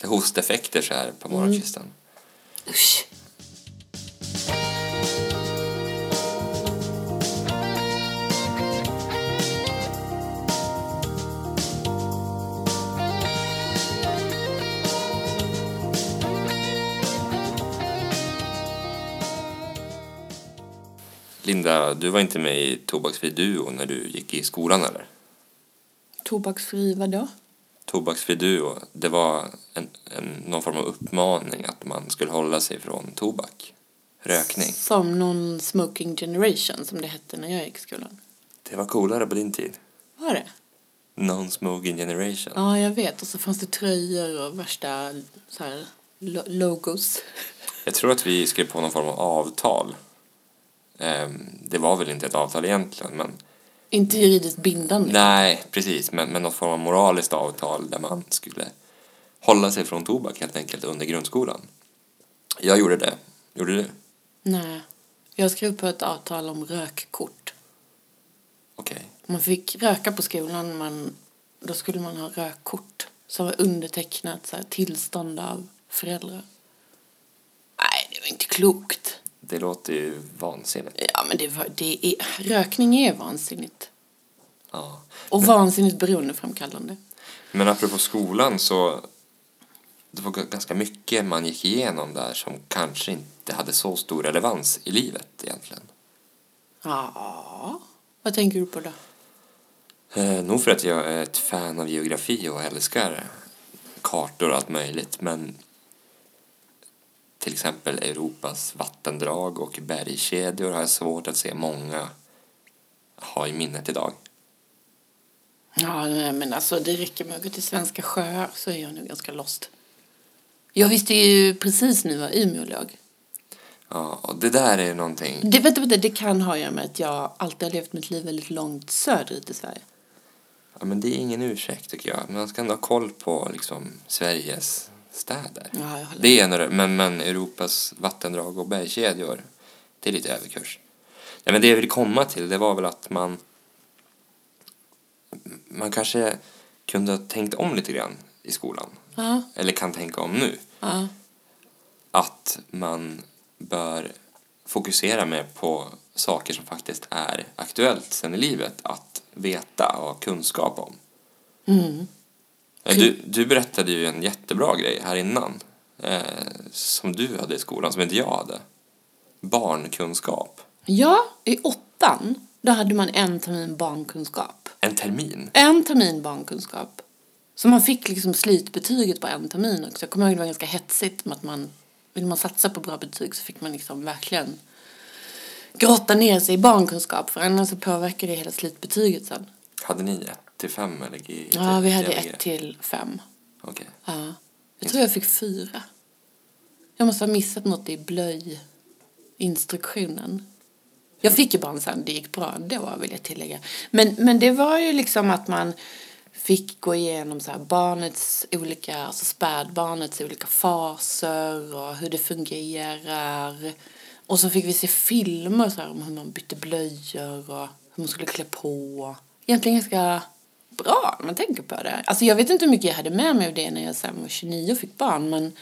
Det är hosteffekter så här på morgonkvisten. Usch. Linda, du var inte med i Tobaksfri Duo när du gick i skolan eller? Tobaksfri vadå? Tobaksfri Duo, det var en, en, någon form av uppmaning att man skulle hålla sig från tobak. Rökning. Som någon smoking generation som det hette när jag gick i skolan. Det var coolare på din tid. Var det? Non-smoking generation. Ja, jag vet. Och så fanns det tröjor och värsta så här, lo- logos. Jag tror att vi skrev på någon form av avtal. Ehm, det var väl inte ett avtal egentligen, men Inte juridiskt bindande. nej, precis, men, men någon form av moraliskt avtal där man skulle hålla sig från tobak helt enkelt under grundskolan. Jag gjorde det. Gjorde du? Nej. Jag skrev på ett avtal om rökkort. Okej. Man fick röka på skolan men då skulle man ha rökkort som var undertecknat så här, tillstånd av föräldrar. Nej, det var inte klokt. Det låter ju vansinnigt. Ja, men det var, det är, rökning är vansinnigt. Ja. Och vansinnigt beroendeframkallande. Men apropå skolan så det var ganska mycket man gick igenom där som kanske inte hade så stor relevans i livet egentligen. Ja, vad tänker du på då? Eh, nog för att jag är ett fan av geografi och älskar kartor och allt möjligt men till exempel Europas vattendrag och bergskedjor har jag svårt att se många ha i minnet idag. Ja, nej, men alltså det räcker med att gå till svenska sjöar så är jag nu ganska lost. Jag visste ju precis nu vad Umeå låg. Ja, och det där är någonting Det, vänta, vänta, det kan ha att göra med att jag alltid har levt mitt liv väldigt långt söderut i Sverige. Ja, men det är ingen ursäkt tycker jag. Man ska ändå ha koll på liksom, Sveriges städer. Ja, Det är en, av men, men Europas vattendrag och bergskedjor, det är lite överkurs. Ja, men det jag vill komma till, det var väl att man man kanske kunde ha tänkt om lite grann i skolan. Ja, Eller kan tänka om nu. ja. Att man bör fokusera mer på saker som faktiskt är aktuellt sen i livet att veta och ha kunskap om. Mm. Du, du berättade ju en jättebra grej här innan eh, som du hade i skolan, som inte jag hade. Barnkunskap. Ja, i åttan, då hade man en termin barnkunskap. En termin. En termin barnkunskap. Så man fick liksom slutbetyget på en termin också. Jag kommer ihåg det var ganska hetsigt med att man, vill man satsa på bra betyg så fick man liksom verkligen grotta ner sig i barnkunskap för annars så påverkar det hela slutbetyget sen. Hade ni ett till fem eller? G- Ja, vi hade ett till fem. Okej. Ja. Jag tror jag fick fyra. Jag måste ha missat något i blöjinstruktionen. Jag fick ju barn sen, det gick bra då vill jag tillägga. Men, men det var ju liksom att man fick gå igenom så barnets olika, alltså spädbarnets olika faser och hur det fungerar. Och så fick vi se filmer så om hur man bytte blöjor och hur man skulle klä på. Egentligen ganska bra när man tänker på det. Alltså jag vet inte hur mycket jag hade med mig av det när jag sen var 29 och fick barn men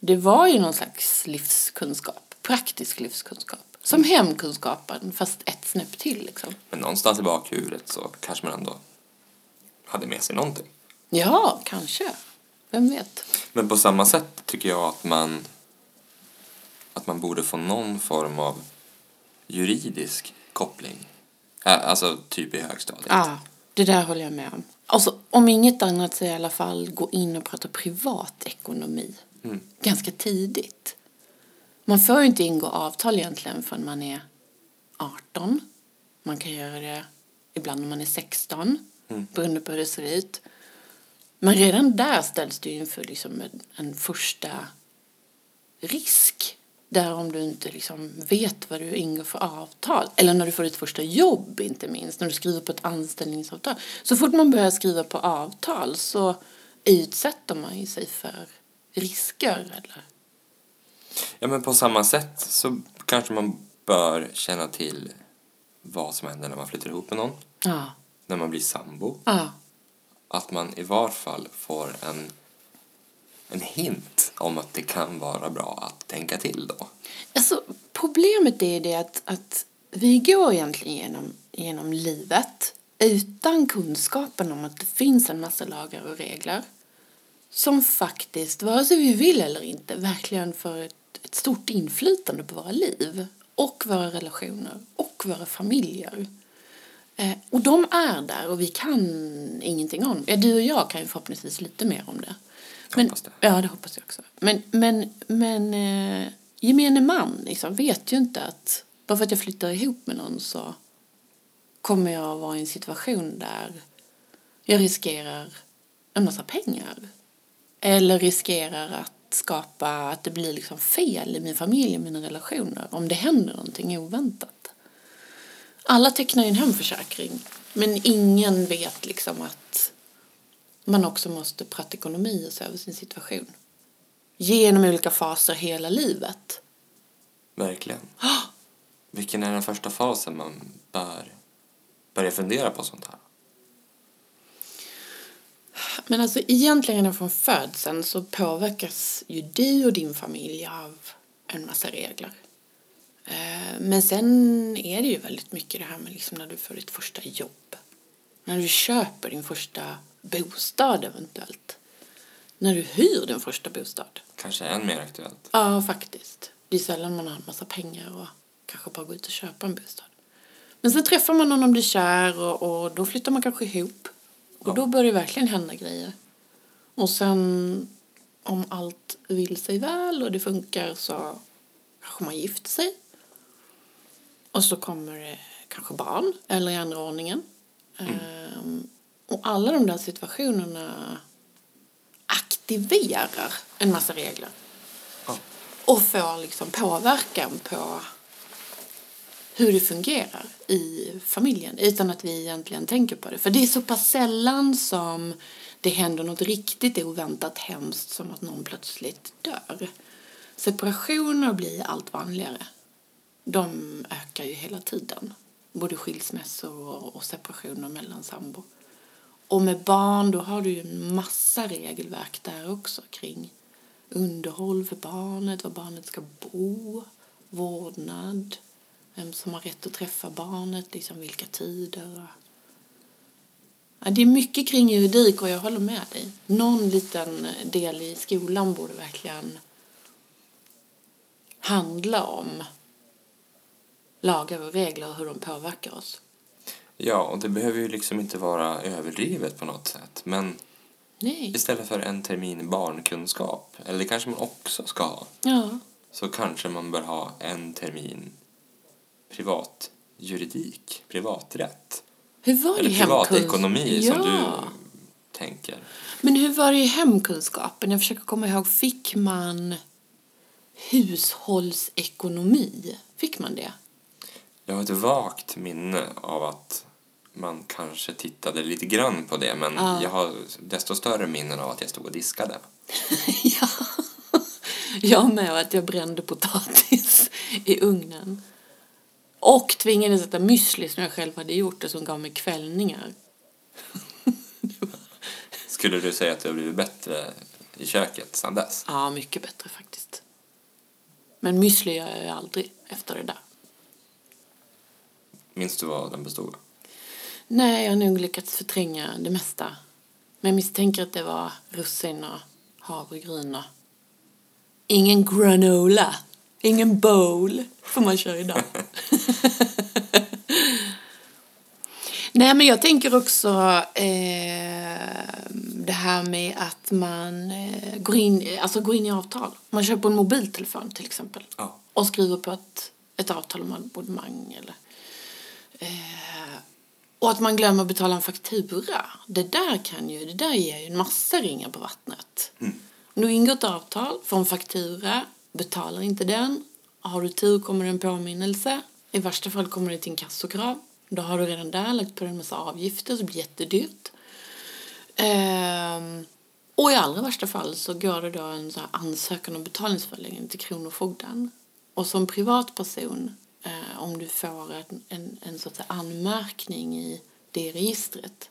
det var ju någon slags livskunskap, praktisk livskunskap. Som hemkunskapen fast ett snäpp till liksom. Men någonstans i bakhuvudet så kanske man ändå hade med sig någonting. Ja, kanske. Vem vet? Men på samma sätt tycker jag att man att man borde få någon form av juridisk koppling. Alltså typ i högstadiet. Ja, det där håller jag med om. Alltså, om inget annat så i alla fall gå in och prata privatekonomi. Mm. Ganska tidigt. Man får ju inte ingå avtal egentligen förrän man är 18. Man kan göra det ibland när man är 16, Mm. beroende på hur det ser ut. Men redan där ställs du inför liksom en, en första risk. Där om du inte liksom vet vad du ingår för avtal. Eller när du får ditt första jobb inte minst. När du skriver på ett anställningsavtal. Så fort man börjar skriva på avtal så utsätter man ju sig för risker. Eller? Ja, men på samma sätt så kanske man bör känna till vad som händer när man flyttar ihop med någon. Ja. När man blir sambo. Ja. att man i var fall får en, en hint om att det kan vara bra att tänka till då. Alltså, problemet är det att, att vi går egentligen genom, genom livet utan kunskapen om att det finns en massa lagar och regler som faktiskt, vare sig vi vill eller inte, verkligen får ett, ett stort inflytande på våra liv och våra relationer och våra familjer. Eh, och de är där och vi kan ingenting om det. Du och jag kan ju förhoppningsvis lite mer om det. Men, hoppas det. Ja, det hoppas jag också. Men, men, men eh, gemene man liksom, vet ju inte att bara för att jag flyttar ihop med någon så kommer jag att vara i en situation där jag riskerar en massa pengar. Eller riskerar att skapa att det blir liksom fel i min familj, i mina relationer, om det händer någonting oväntat. Alla tecknar ju en hemförsäkring, men ingen vet liksom att man också måste prata ekonomi och se över sin situation. Genom olika faser hela livet. Verkligen. Vilken är den första fasen man bör börja fundera på sånt här? Men alltså egentligen från födseln så påverkas ju du och din familj av en massa regler. Eh, men sen är det ju väldigt mycket det här med liksom när du får ditt första jobb. När du köper din första bostad eventuellt. När du hyr din första bostad. Kanske än mer aktuellt. Ja, faktiskt. Det är sällan man har en massa pengar och kanske bara går ut och köper en bostad. Men sen träffar man någon och blir kär och, och då flyttar man kanske ihop. Och Ja. då börjar det verkligen hända grejer. Och sen om allt vill sig väl och det funkar så kanske man gifter sig. Och så kommer det kanske barn eller i andra ordningen. Ehm, och alla de där situationerna aktiverar en massa regler. Ja. Och får liksom påverkan på hur det fungerar i familjen utan att vi egentligen tänker på det. För det är så pass sällan som det händer något riktigt oväntat hemskt som att någon plötsligt dör. Separationer blir allt vanligare. De ökar ju hela tiden. Både skilsmässor och- separationer mellan sambo. Och med barn då har du ju en massa regelverk där också kring underhåll för barnet, var barnet ska bo, vårdnad, vem som har rätt att träffa barnet, liksom vilka tider. Ja, det är mycket kring juridik och jag håller med dig. Någon liten eh, del i skolan borde verkligen handla om lagar och regler och hur de påverkar oss. Ja, och det behöver ju liksom inte vara överdrivet på något sätt. Men Nej. istället för en termin barnkunskap, eller det kanske man också ska ha, Ja. så kanske man bör ha en termin privat juridik, privaträtt. Hur var det Eller hemkunskap? privatekonomi som ja. du tänker. Men hur var det i hemkunskapen? Jag försöker komma ihåg, fick man hushållsekonomi? Fick man det? Jag har ett vagt minne av att man kanske tittade lite grann på det men Ja. jag har desto större minnen av att jag stod och diskade. ja. Jag med och att jag brände potatis i ugnen. Och tvingades äta müsli som jag själv hade gjort och som gav mig kvällningar. Skulle du säga att du har blivit bättre i köket sedan dess? Ja, mycket bättre faktiskt. Men müsli gör jag ju aldrig efter det där. Minns du vad den bestod av? Nej, jag har nog lyckats förtränga det mesta. Men jag misstänker att det var russin och havregryn och ingen granola. Ingen bowl får man köra idag. Nej, men jag tänker också eh, det här med att man eh, går, in, alltså går in i avtal. Man köper en mobiltelefon till exempel Ja. och skriver på ett, ett avtal om abonnemang eller eh, och att man glömmer att betala en faktura. Det där kan ju, det där ger ju en massa ringar på vattnet. Mm. Du ingår ett avtal, får en faktura, betalar inte den. Har du tur kommer det en påminnelse. I värsta fall kommer det till en kassokrav. Då har du redan där lagt på en massa avgifter så det blir jättedyrt. Ehm, och i allra värsta fall så går det då en så ansökan om betalningsföreläggande till Kronofogden. Och som privatperson, eh, om du får en, en, en sorts anmärkning i det registret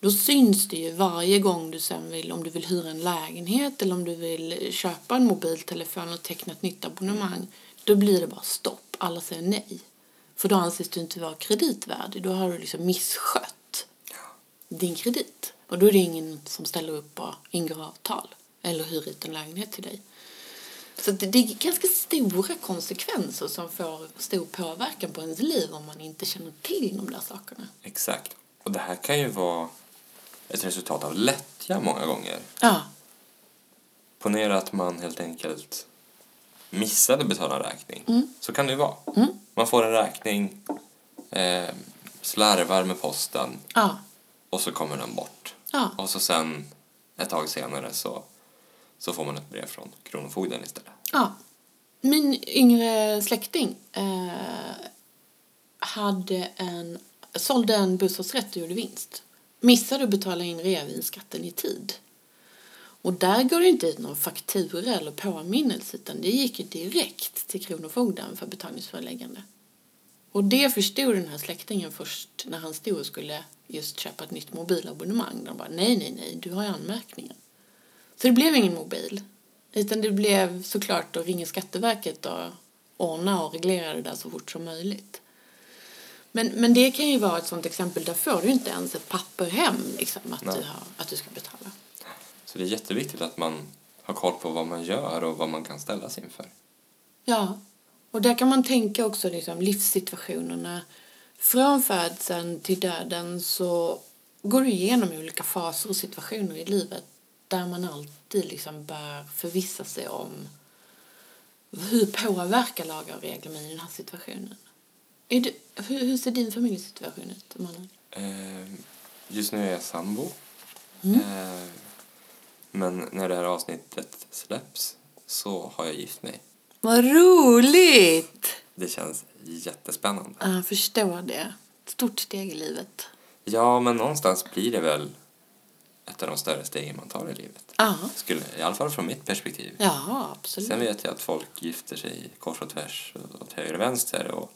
Då syns det ju varje gång du sen vill, om du vill hyra en lägenhet eller om du vill köpa en mobiltelefon och teckna ett nytt abonnemang. Då blir det bara stopp. Alla säger nej. För då anses du inte vara kreditvärdig. Då har du liksom misskött din kredit. Och då är det ingen som ställer upp och ingår avtal eller hyr ut en lägenhet till dig. Så det, det är ganska stora konsekvenser som får stor påverkan på ens liv om man inte känner till de där sakerna. Exakt. Och det här kan ju vara ett resultat av lättja många gånger. Ja, Ponera att man helt enkelt missade betala en räkning. Mm. Så kan det ju vara. Man får en räkning, eh, slarvar med posten ja, och så kommer den bort. ja. Och så sen ett tag senare så, så får man ett brev från Kronofogden istället. Ja. Min yngre släkting eh, hade en, sålde en bostadsrätt och gjorde vinst. Missade att betala in reavinstskatten i tid. Och där går det inte ut någon faktura eller påminnelse utan det gick ju direkt till Kronofogden för betalningsföreläggande. Och det förstod den här släktingen först när han stod och skulle just köpa ett nytt mobilabonnemang. De bara nej, nej, nej, du har ju anmärkningar. Så det blev ingen mobil. Utan det blev såklart att ringa Skatteverket och ordna och reglera det där så fort som möjligt. Men, men det kan ju vara ett sånt exempel, där får du inte ens ett papper hem liksom, att, Nej. du har, att du ska betala. Så det är jätteviktigt att man har koll på vad man gör och vad man kan ställas inför. Ja, och där kan man tänka också liksom, livssituationerna. Från födseln till döden så går du igenom olika faser och situationer i livet där man alltid liksom bör förvissa sig om hur påverkar lagar och regler mig i den här situationen. Är det, hur, hur ser din familjesituation ut, Emanuel? Eh, just nu är jag sambo. Mm. Eh, men när det här avsnittet släpps så har jag gift mig. Vad roligt! Det känns jättespännande. Jag förstår det. Stort steg i livet. Ja, men någonstans blir det väl ett av de större stegen man tar i livet. Skulle, I alla fall från mitt perspektiv. ja absolut. Sen vet jag att folk gifter sig kors och tvärs åt höger och vänster och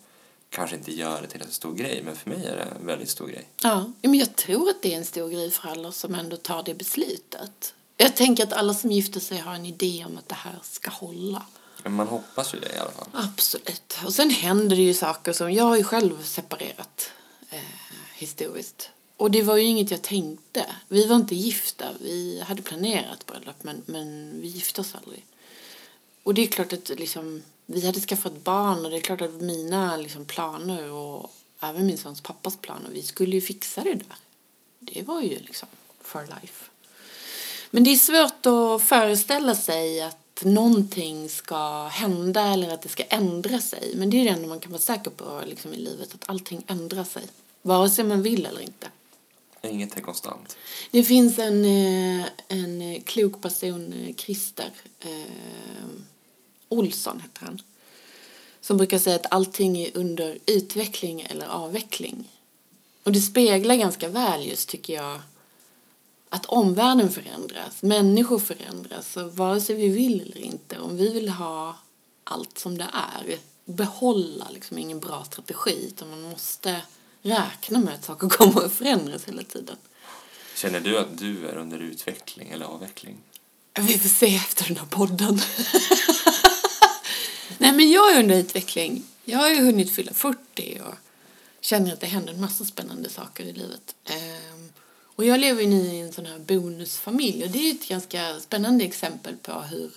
kanske inte gör det till en stor grej, men för mig är det en väldigt stor grej. Ja, men jag tror att det är en stor grej för alla som ändå tar det beslutet. Jag tänker att alla som gifter sig har en idé om att det här ska hålla. Men man hoppas ju det i alla fall. Absolut. Och sen händer det ju saker som, jag har ju själv separerat eh, historiskt. Och det var ju inget jag tänkte. Vi var inte gifta. Vi hade planerat bröllop men, men vi gifte oss aldrig. Och det är klart att liksom, vi hade skaffat barn och det är klart att mina liksom, planer och även min sons pappas planer, vi skulle ju fixa det där. Det var ju liksom for life. Men det är svårt att föreställa sig att någonting ska hända eller att det ska ändra sig. Men det är det enda man kan vara säker på liksom, i livet, att allting ändrar sig. Vare sig man vill eller inte. Inget är konstant. Det finns en, eh, en eh, klok person, eh, Christer eh, Olsson heter han, som brukar säga att allting är under utveckling eller avveckling. Och det speglar ganska väl just, tycker jag, att omvärlden förändras, människor förändras, och vare sig vi vill eller inte, om vi vill ha allt som det är, behålla liksom ingen bra strategi, utan man måste räkna med att saker kommer att förändras hela tiden. Känner du att du är under utveckling eller avveckling? Vi får se efter den här podden. Nej, men jag är under utveckling. Jag har ju hunnit fylla 40 och känner att det händer en massa spännande saker i livet. Ehm, och jag lever ju nu i en sån här bonusfamilj och det är ju ett ganska spännande exempel på hur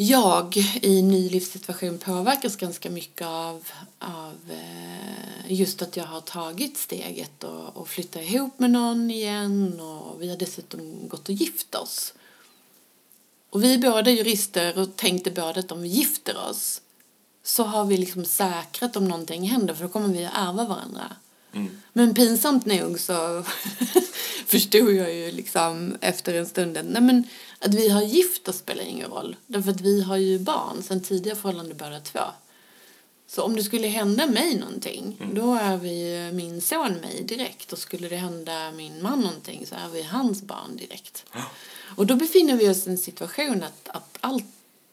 jag i en ny livssituation påverkas ganska mycket av, av eh, just att jag har tagit steget och, och flyttat ihop med någon igen och vi har dessutom gått och gift oss. Och vi är båda jurister och tänkte båda att om vi gifter oss så har vi liksom säkrat om någonting händer för då kommer vi att ärva varandra. Mm. Men pinsamt nog så förstod jag ju liksom efter en stund nej men, att vi har gift oss spelar ingen roll. Därför att vi har ju barn sen tidigare förhållande båda två. Så om det skulle hända mig någonting, då är vi min son mig direkt. Och skulle det hända min man någonting så är vi hans barn direkt. Och då befinner vi oss i en situation att, att allt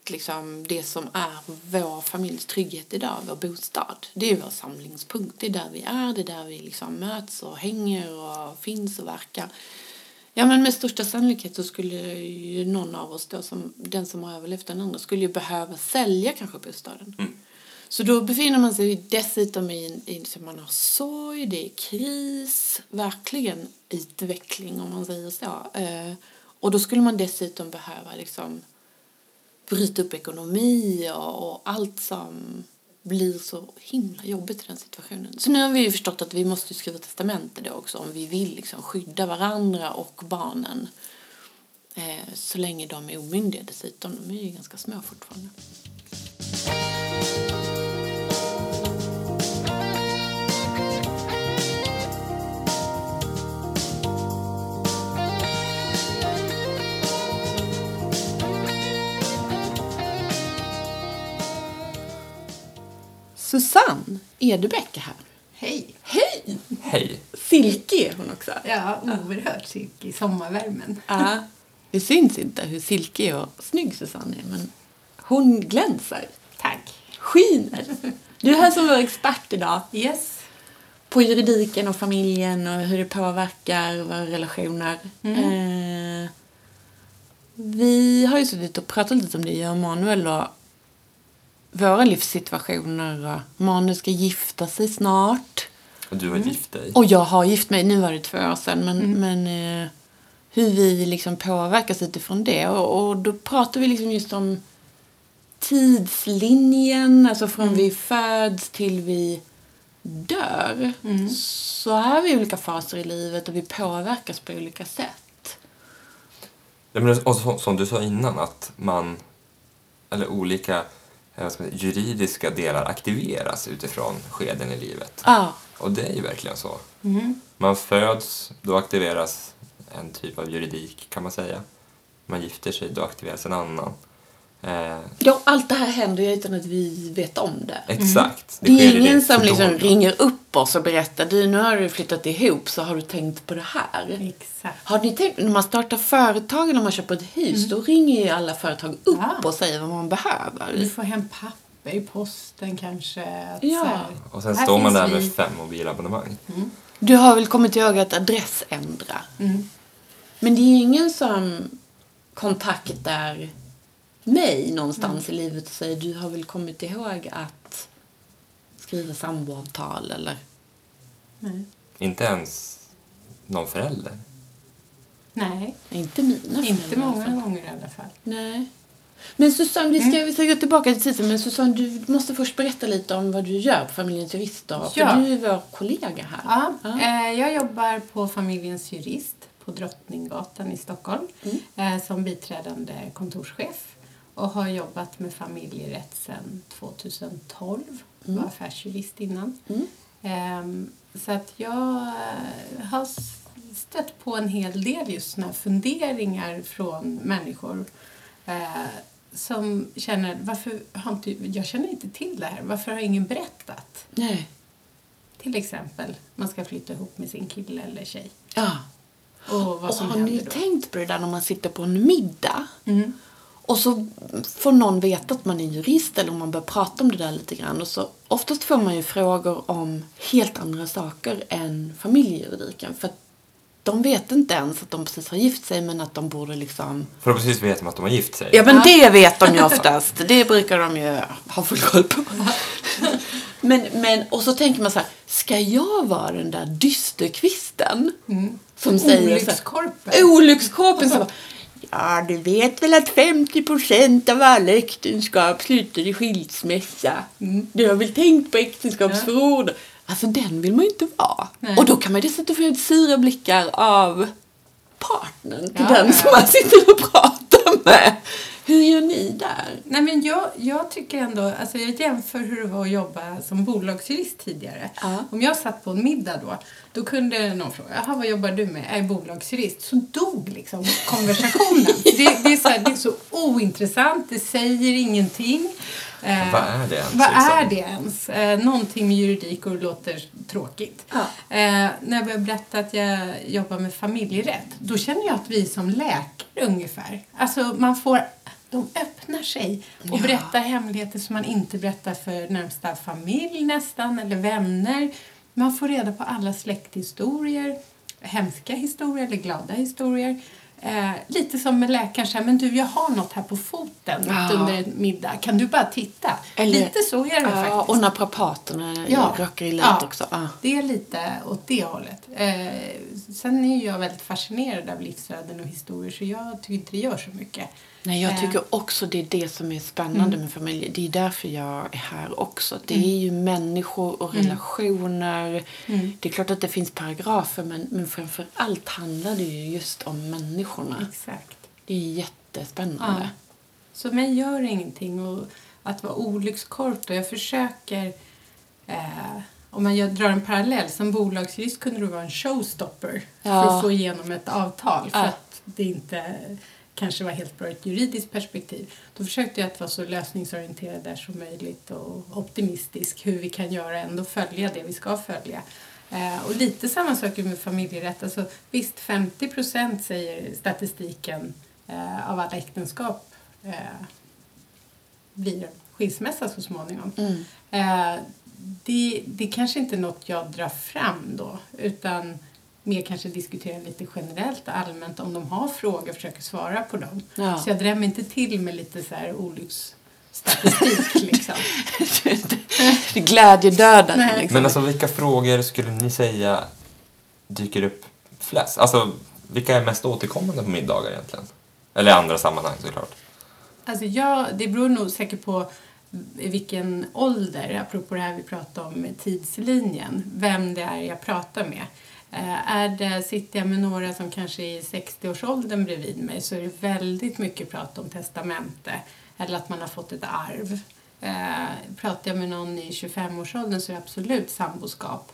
liksom det som är vår familjs trygghet idag, vår bostad. Det är vår samlingspunkt. Det är där vi är, det är där vi liksom möts och hänger och finns och verkar. Ja, men med största sannolikhet så skulle ju någon av oss då, som, den som har överlevt den andra, skulle ju behöva sälja kanske bostaden. Mm. Så då befinner man sig dessutom i, en- i man har sorg, det är kris, verkligen utveckling om man säger så. Eh, och då skulle man dessutom behöva liksom bryta upp ekonomi och, och allt som blir så himla jobbigt i den situationen. Så nu har vi ju förstått att vi måste skriva testamente då också om vi vill liksom skydda varandra och barnen. Eh, så länge de är omyndiga dessutom. De är ju ganska små fortfarande. Susanne Edebäck är här. Hej! Hej! Hej! Silke är hon också. Ja, oerhört silke i sommarvärmen. Ja, det syns inte hur silkig och snygg Susanne är, men hon glänser. Tack! Skiner. Du är här som vår expert idag Yes. på juridiken och familjen och hur det påverkar våra relationer. Eh, vi har ju suttit och pratat lite om det, jag och Manuel, och våra livssituationer. och Manuel ska gifta sig snart. Och du har gift dig. Och jag har gift mig, nu var det två år sedan, men, men eh, hur vi liksom påverkas utifrån det. Och, och då pratar vi liksom just om tidslinjen, alltså från vi föds till vi dör. Så är vi i olika faser i livet och vi påverkas på olika sätt. Ja, men och så, som du sa innan, att man, eller olika eh, juridiska delar aktiveras utifrån skeden i livet. Ja, Och det är ju verkligen så. Man föds, då aktiveras en typ av juridik kan man säga. Man gifter sig, då aktiveras en annan. Eh, ja allt det här händer ju utan att vi vet om det. exakt. Det är sker i ingen det som liksom ringer upp oss och berättar du nu har du flyttat ihop så har du tänkt på det här. Exakt. Har ni tänkt, när man startar företag eller när man köper ett hus, då ringer ju alla företag upp Ja. och säger vad man behöver. Du får hem papper i posten kanske. Ja. här, Och sen står man där vi. med fem mobilabonnemang. Du har väl kommit ihåg att adressändra? Mm. Men det är ingen som kontaktar mig någonstans i livet och säger du har väl kommit ihåg att skriva samboavtal eller? Nej. Inte ens någon förälder. Nej, Inte mina inte många gånger i alla fall. Nej. Men Susanne, vi ska, vi ska gå tillbaka till tiden, men Susanne, du måste först berätta lite om vad du gör på Familjens Jurister. För Ja. du är vår kollega här. Ja, Ja. Eh, jag jobbar på Familjens Jurist på Drottninggatan i Stockholm eh, som biträdande kontorschef och har jobbat med familjerätt sedan 2012. Var affärsjurist innan. Ehm, så att jag eh, har stött på en hel del just såna funderingar från människor eh, som känner, varför har inte, jag känner inte till det här, varför har ingen berättat? Nej. Till exempel, man ska flytta ihop med sin kille eller tjej. Ja. Och vad Och som har ni då. tänkt på det där när man sitter på en middag Mm. Och så får någon veta att man är jurist eller om man börjar prata om det där lite grann och så oftast får man ju frågor om helt andra saker än familjejuridiken för att de vet inte ens att de precis har gift sig men att de borde liksom Förhoppningsvis vet de att de har gift sig. Ja men det vet de ju oftast. Det brukar de ju ha full koll på. Men, men, och så tänker man så här, ska jag vara den där dysterkvisten? Som säger så Olyckskorpen. här, Olyckskorpen. som bara, Ja, du vet väl att 50 procent av alla äktenskap slutar i skilsmässa. Du har väl tänkt på äktenskapsförord? Alltså den vill man ju inte vara. Nej. Och då kan man dessutom få sura blickar av partnern till Ja, den ja, som ja. man sitter och pratar med. Hur gör ni där? Nej, men jag, jag tycker ändå, alltså jag jämför hur det var att jobba som bolagsjurist tidigare. Ja. Om jag satt på en middag då, då kunde någon fråga, jaha vad jobbar du med? Jag är bolagsjurist. Så dog liksom konversationen. det, det, är så här, det är så ointressant, det säger ingenting. Eh, Vad är det ens, Vad liksom? är det ens? Eh, någonting med juridik och det låter tråkigt. Ja. Eh, när jag började berätta att jag jobbar med familjerätt, då känner jag att vi som läkare ungefär. Alltså man får de öppnar sig och berättar hemligheter som man inte berättar för närmsta familj nästan, eller vänner. Man får reda på alla släkthistorier, hemska historier eller glada historier. Eh, lite som med läkaren, så här, men du jag har något här på foten Ja. under en middag, kan du bara titta? Eller- lite så är det Ja, faktiskt. och naprapaterna Ja. råkar illa Ja. ut också. Ja. Det är lite åt det hållet. Eh, sen är jag väldigt fascinerad av livsöden och historier så jag tycker inte det gör så mycket. Nej, jag Eh. tycker också det är det som är spännande med familj. Det är därför jag är här också. Det är ju människor och relationer. Det är klart att det finns paragrafer men, men framför allt handlar det ju just om människorna. Exakt. Det är jättespännande. Ja. Så mig gör ingenting och att vara olyckskorp och jag försöker eh, om man gör, drar en parallell, som bolagsjurist kunde du vara en showstopper för Ja. att få igenom ett avtal för Ja. att det inte kanske var helt bra ur ett juridiskt perspektiv. Då försökte jag att vara så lösningsorienterad där som möjligt och optimistisk hur vi kan göra ändå följa det vi ska följa. Eh, och lite samma sak med familjerätt. Alltså, visst, 50 procent säger statistiken eh, av alla äktenskap eh, blir skilsmässa så småningom. Mm. Det, det kanske inte är något jag drar fram då utan mer kanske diskutera lite generellt allmänt om de har frågor och försöker svara på dem. Ja. Så jag drämmer inte till med lite så här olycksstatistik liksom. Nej. Liksom. Men alltså vilka frågor skulle ni säga dyker upp flest? Alltså vilka är mest återkommande på middagar egentligen? Eller i andra sammanhang såklart. Alltså jag, det beror nog säkert på i vilken ålder, apropå det här vi pratade om med tidslinjen, vem det är jag pratar med. Eh, är det, sitter jag med några som kanske är i 60-årsåldern bredvid mig så är det väldigt mycket prat om testamente eller att man har fått ett arv. Eh, pratar jag med någon i 25-årsåldern så är det absolut samboskap.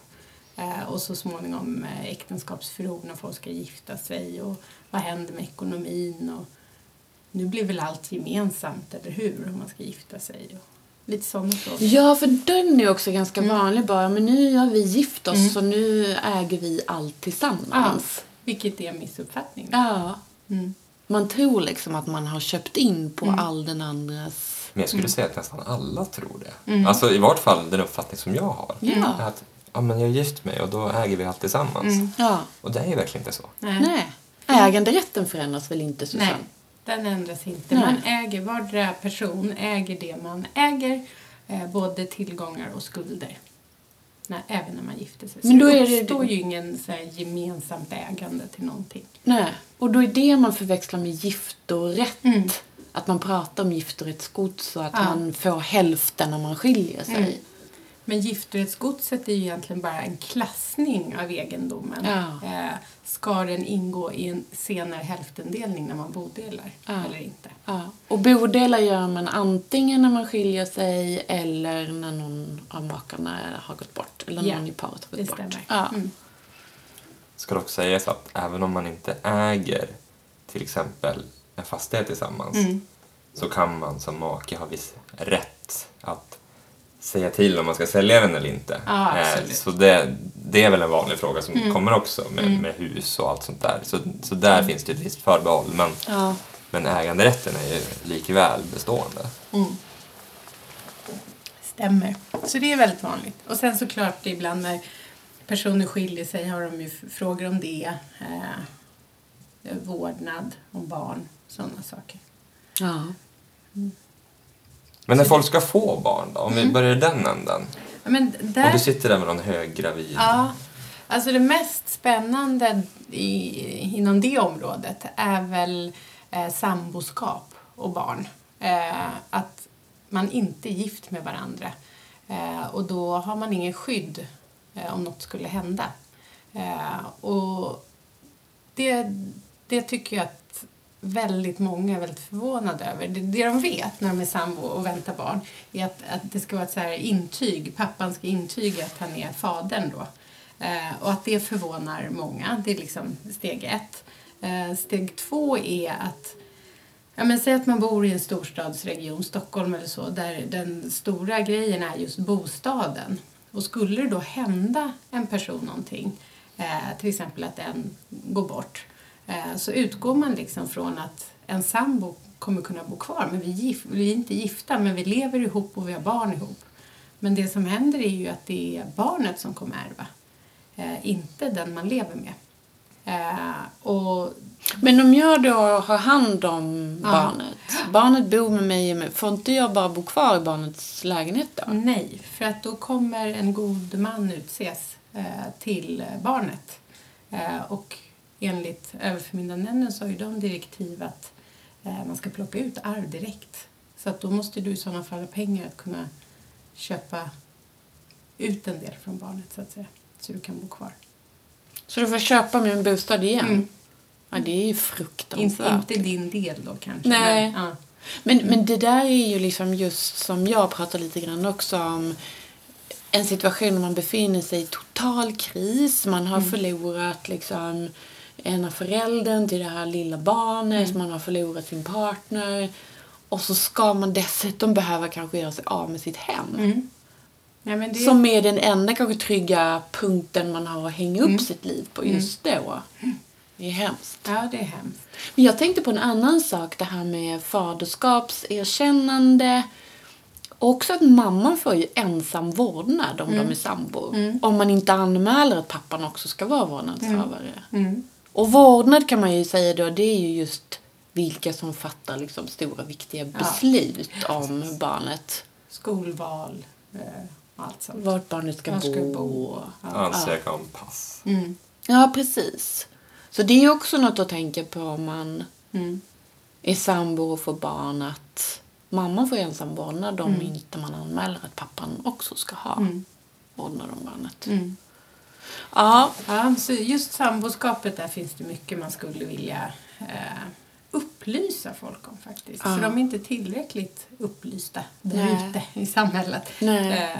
Eh, och så småningom äktenskapsförord när folk ska gifta sig och vad händer med ekonomin och nu blir väl allt gemensamt, eller hur? Om man ska gifta sig lite sådana frågor. Ja, för den är också ganska Mm. vanlig bara. Men nu har vi gift oss så nu äger vi allt tillsammans. Vilket är en missuppfattning. Ja. Mm. Man tror liksom att man har köpt in på all den andras... Men jag skulle Mm. säga att nästan alla tror det. Alltså i vart fall den uppfattning som jag har. Ja. Att ja, men jag är gift mig och då äger vi allt tillsammans. Mm. Ja. Och det är ju verkligen inte så. Nej. Nej. Äganderätten förändras väl inte, Susanne? Nej, den ändras inte. Nej. Man äger, vardera person äger det man äger, eh, både tillgångar och skulder. Nej, även när man gifter sig. Så Men då det uppstår ju ingen så här, gemensamt ägande till någonting. Nej. Och då är det man förväxlar med giftorätt. Mm. Att man pratar om giftorättsgods och att Ja. man får hälften när man skiljer sig. Mm. Men giftorättsgodset är ju egentligen bara en klassning av egendomen. Ja. Eh, ska den ingå i en senare hälftendelning när man bodelar Ja. eller inte? Ja. Och bodelar gör man antingen när man skiljer sig eller när någon av makarna har gått bort. Eller Ja, någon i paret har Det gått bort. stämmer. Ja. Mm. Ska dock sägas att även om man inte äger till exempel en fastighet tillsammans Mm. så kan man som make ha viss rätt säga till om man ska sälja den eller inte. Ja, Eh. Så det, det är väl en vanlig fråga som Mm. kommer också med, med hus och allt sånt där. Så, så där finns det ett visst förbehåll. Men, Ja. men äganderätten är ju likväl bestående. Mm. Stämmer. Så det är väldigt vanligt. Och sen såklart ibland när personer skiljer sig har de ju frågor om det. Eh, vårdnad, om barn, sådana saker. ja. Men när folk ska få barn då? Om vi Mm. börjar i den änden. Men där, du sitter där med någon höggravid. ja, alltså det mest spännande i, inom det området är väl eh, samboskap och barn. Eh, att man inte är gift med varandra. Eh, och då har man ingen skydd eh, om något skulle hända. Eh, och det, det tycker jag att väldigt många är väldigt förvånade över. Det, det de vet när de är sambo och väntar barn är att, att det ska vara ett så här intyg. Pappan ska intyga att han är fadern då. Eh, och att det förvånar många. Det är liksom steg ett. Eh, steg två är att Ja, men säg att man bor i en storstadsregion, Stockholm eller så, där den stora grejen är just bostaden. Och skulle det då hända en person någonting, eh, till exempel att en går bort, så utgår man liksom från att en sambo kommer kunna bo kvar. Men vi, vi är inte gifta, men vi lever ihop och vi har barn ihop. Men det som händer är ju att det är barnet som kommer ärva, eh, inte den man lever med. Eh, och Men om jag då har hand om Ja. barnet, barnet bor med mig, får inte jag bara bo kvar i barnets lägenhet då? Nej, för att då kommer en god man utses eh, till eh, barnet. Eh, och enligt överförmyndarnämnden så har ju de direktiv att eh, man ska plocka ut arv direkt. Så att då måste du i sådana fall ha pengar att kunna köpa ut en del från barnet så att säga. Så du kan bo kvar. Så du får köpa min bostad igen? Mm. Ja, det är ju Inte, fruktansvärt. inte din del då kanske. Nej. Men, ja. Men, men det där är ju liksom just som jag pratar lite grann också om en situation där man befinner sig i total kris. Man har förlorat liksom ena föräldern till det här lilla barnet. Man har förlorat sin partner. Och så ska man dessutom behöva kanske göra sig av med sitt hem. Mm. Ja, det, Som är den enda kanske trygga punkten man har att hänga upp sitt liv på just då. Det är hemskt. ja, det är hemskt. Men jag tänkte på en annan sak, det här med faderskapserkännande. Också att mamman får ju ensam vårdnad om de är sambor. Om man inte anmäler att pappan också ska vara vårdnadshavare. Mm. Och vårdnad kan man ju säga då, det är ju just vilka som fattar liksom stora viktiga beslut om barnet. Skolval eh, allt sånt. Vart barnet ska, Var ska bo. bo. Ansöka om pass. Mm. Ja, precis. Så det är också något att tänka på om man Mm. är sambo och får barn att mamman får ensam vårdnad om Mm. inte man anmäler att pappan också ska ha Mm. vårdnad om barnet. Mm. Ja, Ja, så just samboskapet där finns det mycket man skulle vilja eh, upplysa folk om faktiskt. Ja. För de är inte tillräckligt upplysta där ute i samhället. Eh,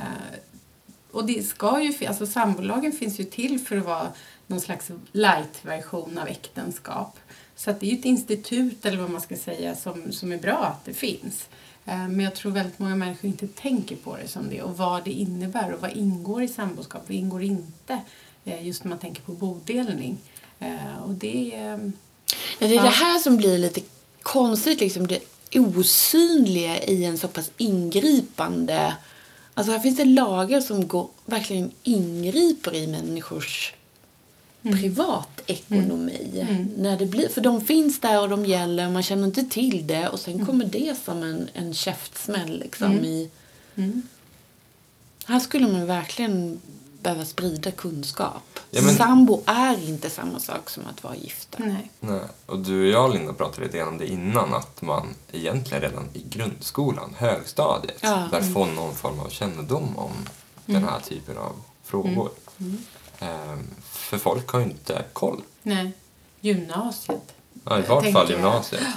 och det ska ju, alltså sambolagen finns ju till för att vara någon slags light-version av äktenskap. Så det är ju ett institut eller vad man ska säga som, som är bra att det finns. Eh, Men jag tror väldigt många människor inte tänker på det som det och vad det innebär och vad ingår i samboskap, vad ingår inte. Eh, Just när man tänker på bodelning. Eh, Och det är... Ja, det är det här som blir lite konstigt, liksom det osynliga i en så pass ingripande... Alltså här finns det lagar som går, verkligen ingriper i människors privatekonomi. När det blir, för de finns där och de gäller, man känner inte till det och sen kommer det som en, en käftsmäll liksom i... Mm. Här skulle man verkligen behöva sprida kunskap. Ja, men- Sambo är inte samma sak som att vara gifta. Nej. Nej. Och du och jag, Linda, pratade lite grann om det innan, att man egentligen redan i grundskolan, högstadiet, Ja. bör få någon form av kännedom om den här typen av frågor. Ehm, för folk har ju inte koll. Nej. Gymnasiet. Ja, I Jag vart fall jag. gymnasiet.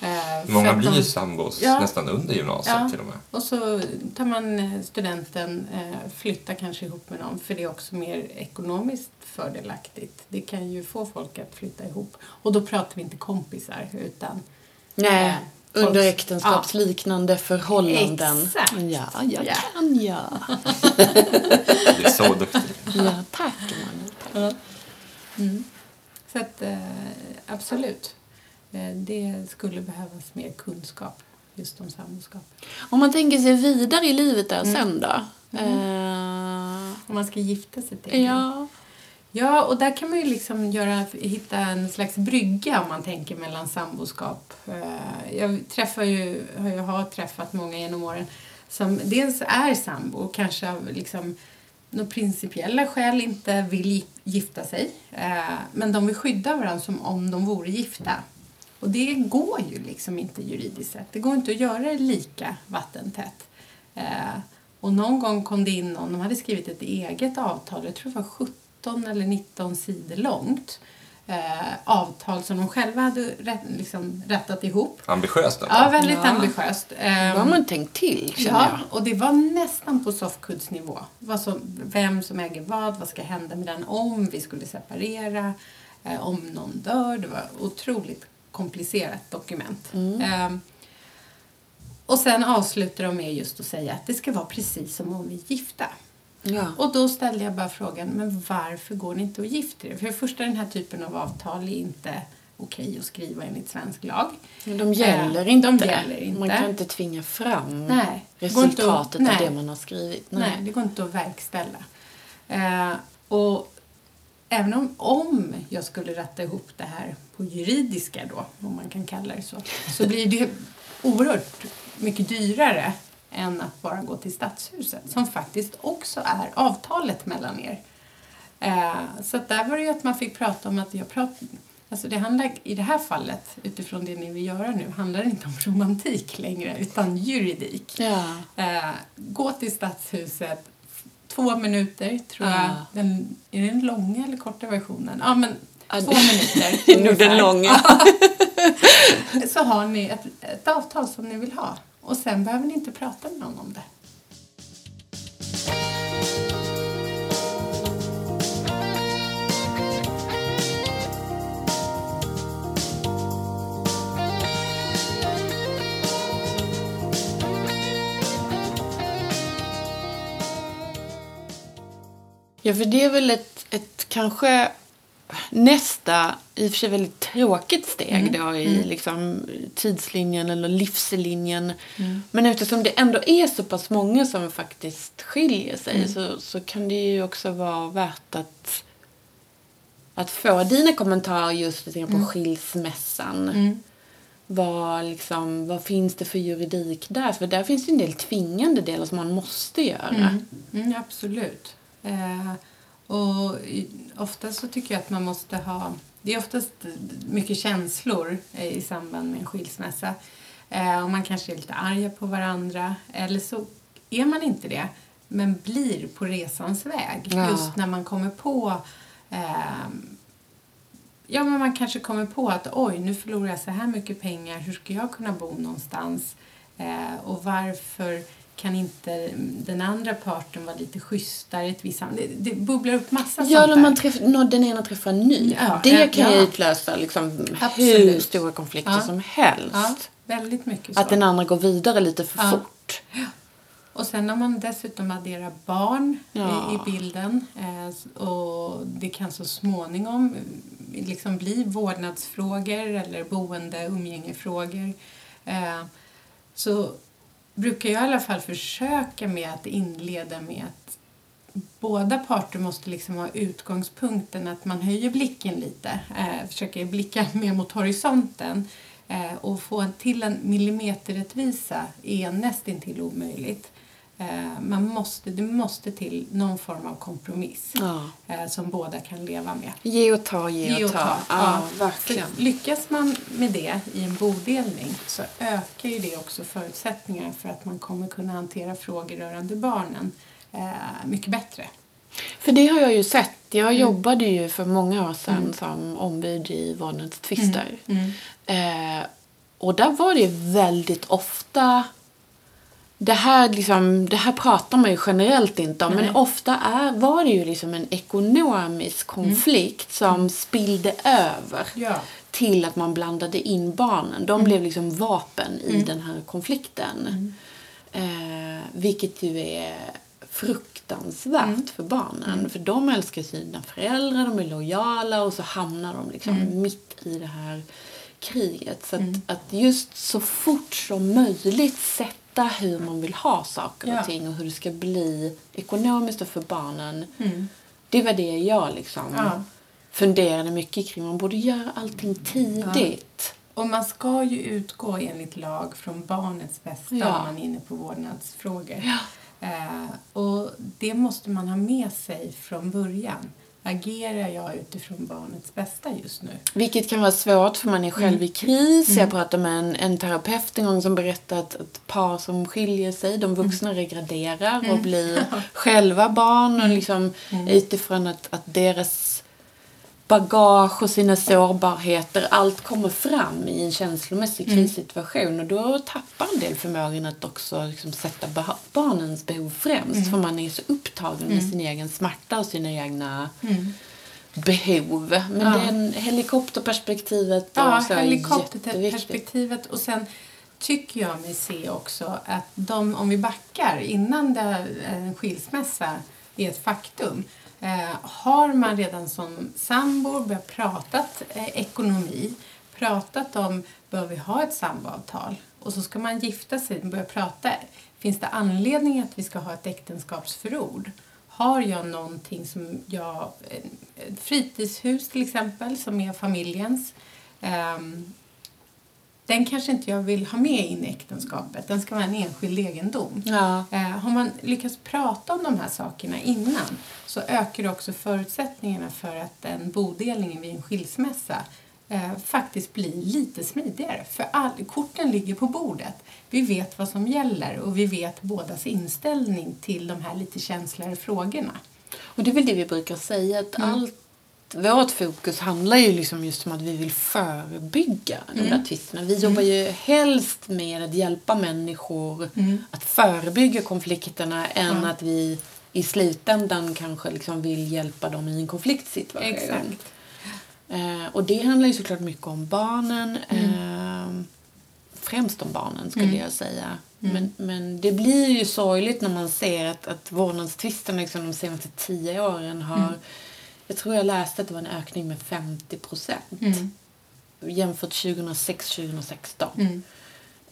Eh, för Många blir ju sambos Ja. nästan under gymnasiet Ja. till och med. Och så tar man eh, studenten, eh, flyttar kanske ihop med någon för det är också mer ekonomiskt fördelaktigt. Det kan ju få folk att flytta ihop. Och då pratar vi inte kompisar utan Nej, Eh, under äktenskapsliknande förhållanden. Exakt. Ja, jag Ja. kan jag. Det är så duktigt. Ja, tack man. Så att eh, absolut, eh, det skulle behövas mer kunskap just om samboskap. Om man tänker sig vidare i livet där Mm. sen då? Eh, Om man ska gifta sig till ja. Ja, och där kan man ju liksom göra, hitta en slags brygga om man tänker mellan samboskap. Jag träffar ju, jag har träffat många genom åren som dels är sambo och kanske liksom några principiella skäl inte vill gifta sig. Eh, men de vill skydda varandra som om de vore gifta. Och det går ju liksom inte juridiskt sett. Det går inte att göra det lika vattentätt. Eh, och någon gång kom det in någon, de hade skrivit ett eget avtal, jag tror det var 17 eller 19 sidor långt. Eh, avtal som de själva hade rätt, liksom, rättat ihop. Ambitiöst ändå. Ja, väldigt Ja. ambitiöst. Då Eh, har man tänkt till, känner Ja, jag. och det var nästan på som, vem som äger vad, vad ska hända med den om vi skulle separera, eh, om någon dör. Det var otroligt komplicerat dokument. Eh, och sen avslutar de med just att säga att det ska vara precis som om vi är gifta. Ja. Och då ställde jag bara frågan, men varför går ni inte och gifter er? För det första, den här typen av avtal är inte okej att skriva enligt svensk lag. De gäller Eh, inte. de gäller inte. Man kan inte tvinga fram Nej, inte att- resultatet av nej. det man har skrivit. Nej. det går inte att verkställa. Eh, och även om, om jag skulle ratta ihop det här på juridiska då, om man kan kalla det så, så blir det oerhört mycket dyrare än att bara gå till Stadshuset, som faktiskt också är avtalet mellan er. Eh, så där var det ju att man fick prata om att jag pratar Alltså det handlar, I det här fallet, utifrån det ni vill göra nu, handlar det inte om romantik längre, utan juridik. Ja. Eh, gå till Stadshuset, två minuter tror jag. Ja. Den, är det den långa eller korta versionen? Ja, men Ja, två det- minuter. Det är nog den långa. Så har ni ett, ett avtal som ni vill ha. Och sen behöver ni inte prata med någon om det. Ja, för det är väl ett, ett kanske nästa, i och för sig väldigt tråkigt steg då i liksom tidslinjen eller livslinjen. Men eftersom det ändå är så pass många som faktiskt skiljer sig så, så kan det ju också vara värt att, att få dina kommentarer just lite på skilsmässan. Vad, liksom, vad finns det för juridik där? För där finns det en del tvingande delar som man måste göra. Mm, absolut. Eh, och ofta så tycker jag att man måste ha... Det är oftast mycket känslor eh, i samband med en skilsmässa. Eh, och man kanske är lite arga på varandra. Eller så är man inte det, men blir på resans väg. Ja. Just när man kommer på... ehm, Ja, men man kanske kommer på att oj, nu förlorar jag så här mycket pengar. Hur ska jag kunna bo någonstans? Eh, och varför kan inte den andra parten vara lite schysstare? visst, det, det bubblar upp massa Ja, sånt där. man träff, den ena träffar en ny. Ja, det ja, kan ju ja. utlösa liksom hur stora konflikter Ja. som helst. Väldigt mycket så. Att den andra går vidare lite för fort. Och sen när man dessutom adderar barn i, i bilden eh, och det kan så småningom eh, liksom bli vårdnadsfrågor eller boende umgängefrågor eh, så brukar jag i alla fall försöka med att inleda med att båda parter måste liksom ha utgångspunkten att man höjer blicken lite, eh, försöker blicka mer mot horisonten eh, och få till en millimeterrättvisa är nästintill omöjligt. Eh, man måste, det måste till någon form av kompromiss Ja. eh, som båda kan leva med. Ge och ta, ge, och ta. Ja, verkligen. För lyckas man med det i en bodelning så ökar ju det också förutsättningarna för att man kommer kunna hantera frågor rörande barnen eh, mycket bättre. För det har jag ju sett. Jag Mm. jobbade ju för många år sedan som ombud i vårdnadstvister. Mm. Eh, och där var det väldigt ofta det här, liksom, det här pratar man ju generellt inte om, Nej. men ofta är, var det ju liksom en ekonomisk konflikt som spillde över Ja. till att man blandade in barnen. De blev liksom vapen i den här konflikten. Eh, vilket ju är fruktansvärt för barnen. För de älskar sina föräldrar, de är lojala och så hamnar de liksom mitt i det här kriget. Så att, att just så fort som möjligt sätta hur man vill ha saker Ja. och ting och hur det ska bli ekonomiskt och för barnen. Mm. Det var det jag liksom Ja. funderade mycket kring. Man borde göra allting tidigt. Och man ska ju utgå enligt lag från barnets bästa Ja. om man är inne på vårdnadsfrågor. Ja. Eh, och det måste man ha med sig från början. Agerar jag utifrån barnets bästa just nu? Vilket kan vara svårt för man är själv i kris. Jag pratade med en, en terapeut en gång som berättade att ett par som skiljer sig, de vuxna regraderar och blir själva barn och liksom utifrån att, att deras bagage och sina sårbarheter, allt kommer fram i en känslomässig krissituation och då tappar en del förmågan att också liksom sätta ba- barnens behov främst för man är så upptagen med sin egen smärta och sina egna behov. Men Ja. den helikopterperspektivet Ja, så helikopterperspektivet. Och sen tycker jag mig se också att de, om vi backar innan det, en skilsmässa är ett faktum. Eh, har man redan som sambo börjat prata eh, ekonomi, pratat om, bör vi ha ett samboavtal? Och så ska man gifta sig, och börja prata. Finns det anledning att vi ska ha ett äktenskapsförord? Har jag någonting som jag, ett fritidshus till exempel, som är familjens. Ehm, den kanske inte jag vill ha med in i äktenskapet. Den ska vara en enskild egendom. Ja. Eh, har man lyckats prata om de här sakerna innan så ökar det också förutsättningarna för att en bodelning vid en skilsmässa eh, faktiskt blir lite smidigare. För all, korten ligger på bordet. Vi vet vad som gäller och vi vet bådas inställning till de här lite känsligare frågorna. Och det är väl det vi brukar säga, att Mm. allt vårt fokus handlar ju liksom just om att vi vill förebygga de Mm. där tvisterna. Vi jobbar ju helst med att hjälpa människor Mm. att förebygga konflikterna än Ja. att vi i slutändan kanske liksom vill hjälpa dem i en konfliktsituation. Exakt. Eh, och det handlar ju såklart mycket om barnen. Mm. Eh, främst om barnen skulle Mm. jag säga. Mm. Men, men det blir ju sorgligt när man ser att, att vårdnadstvisterna liksom de senaste tio åren har... Jag tror jag läste att det var en ökning med 50 procent Mm. jämfört 2006-2016. Mm.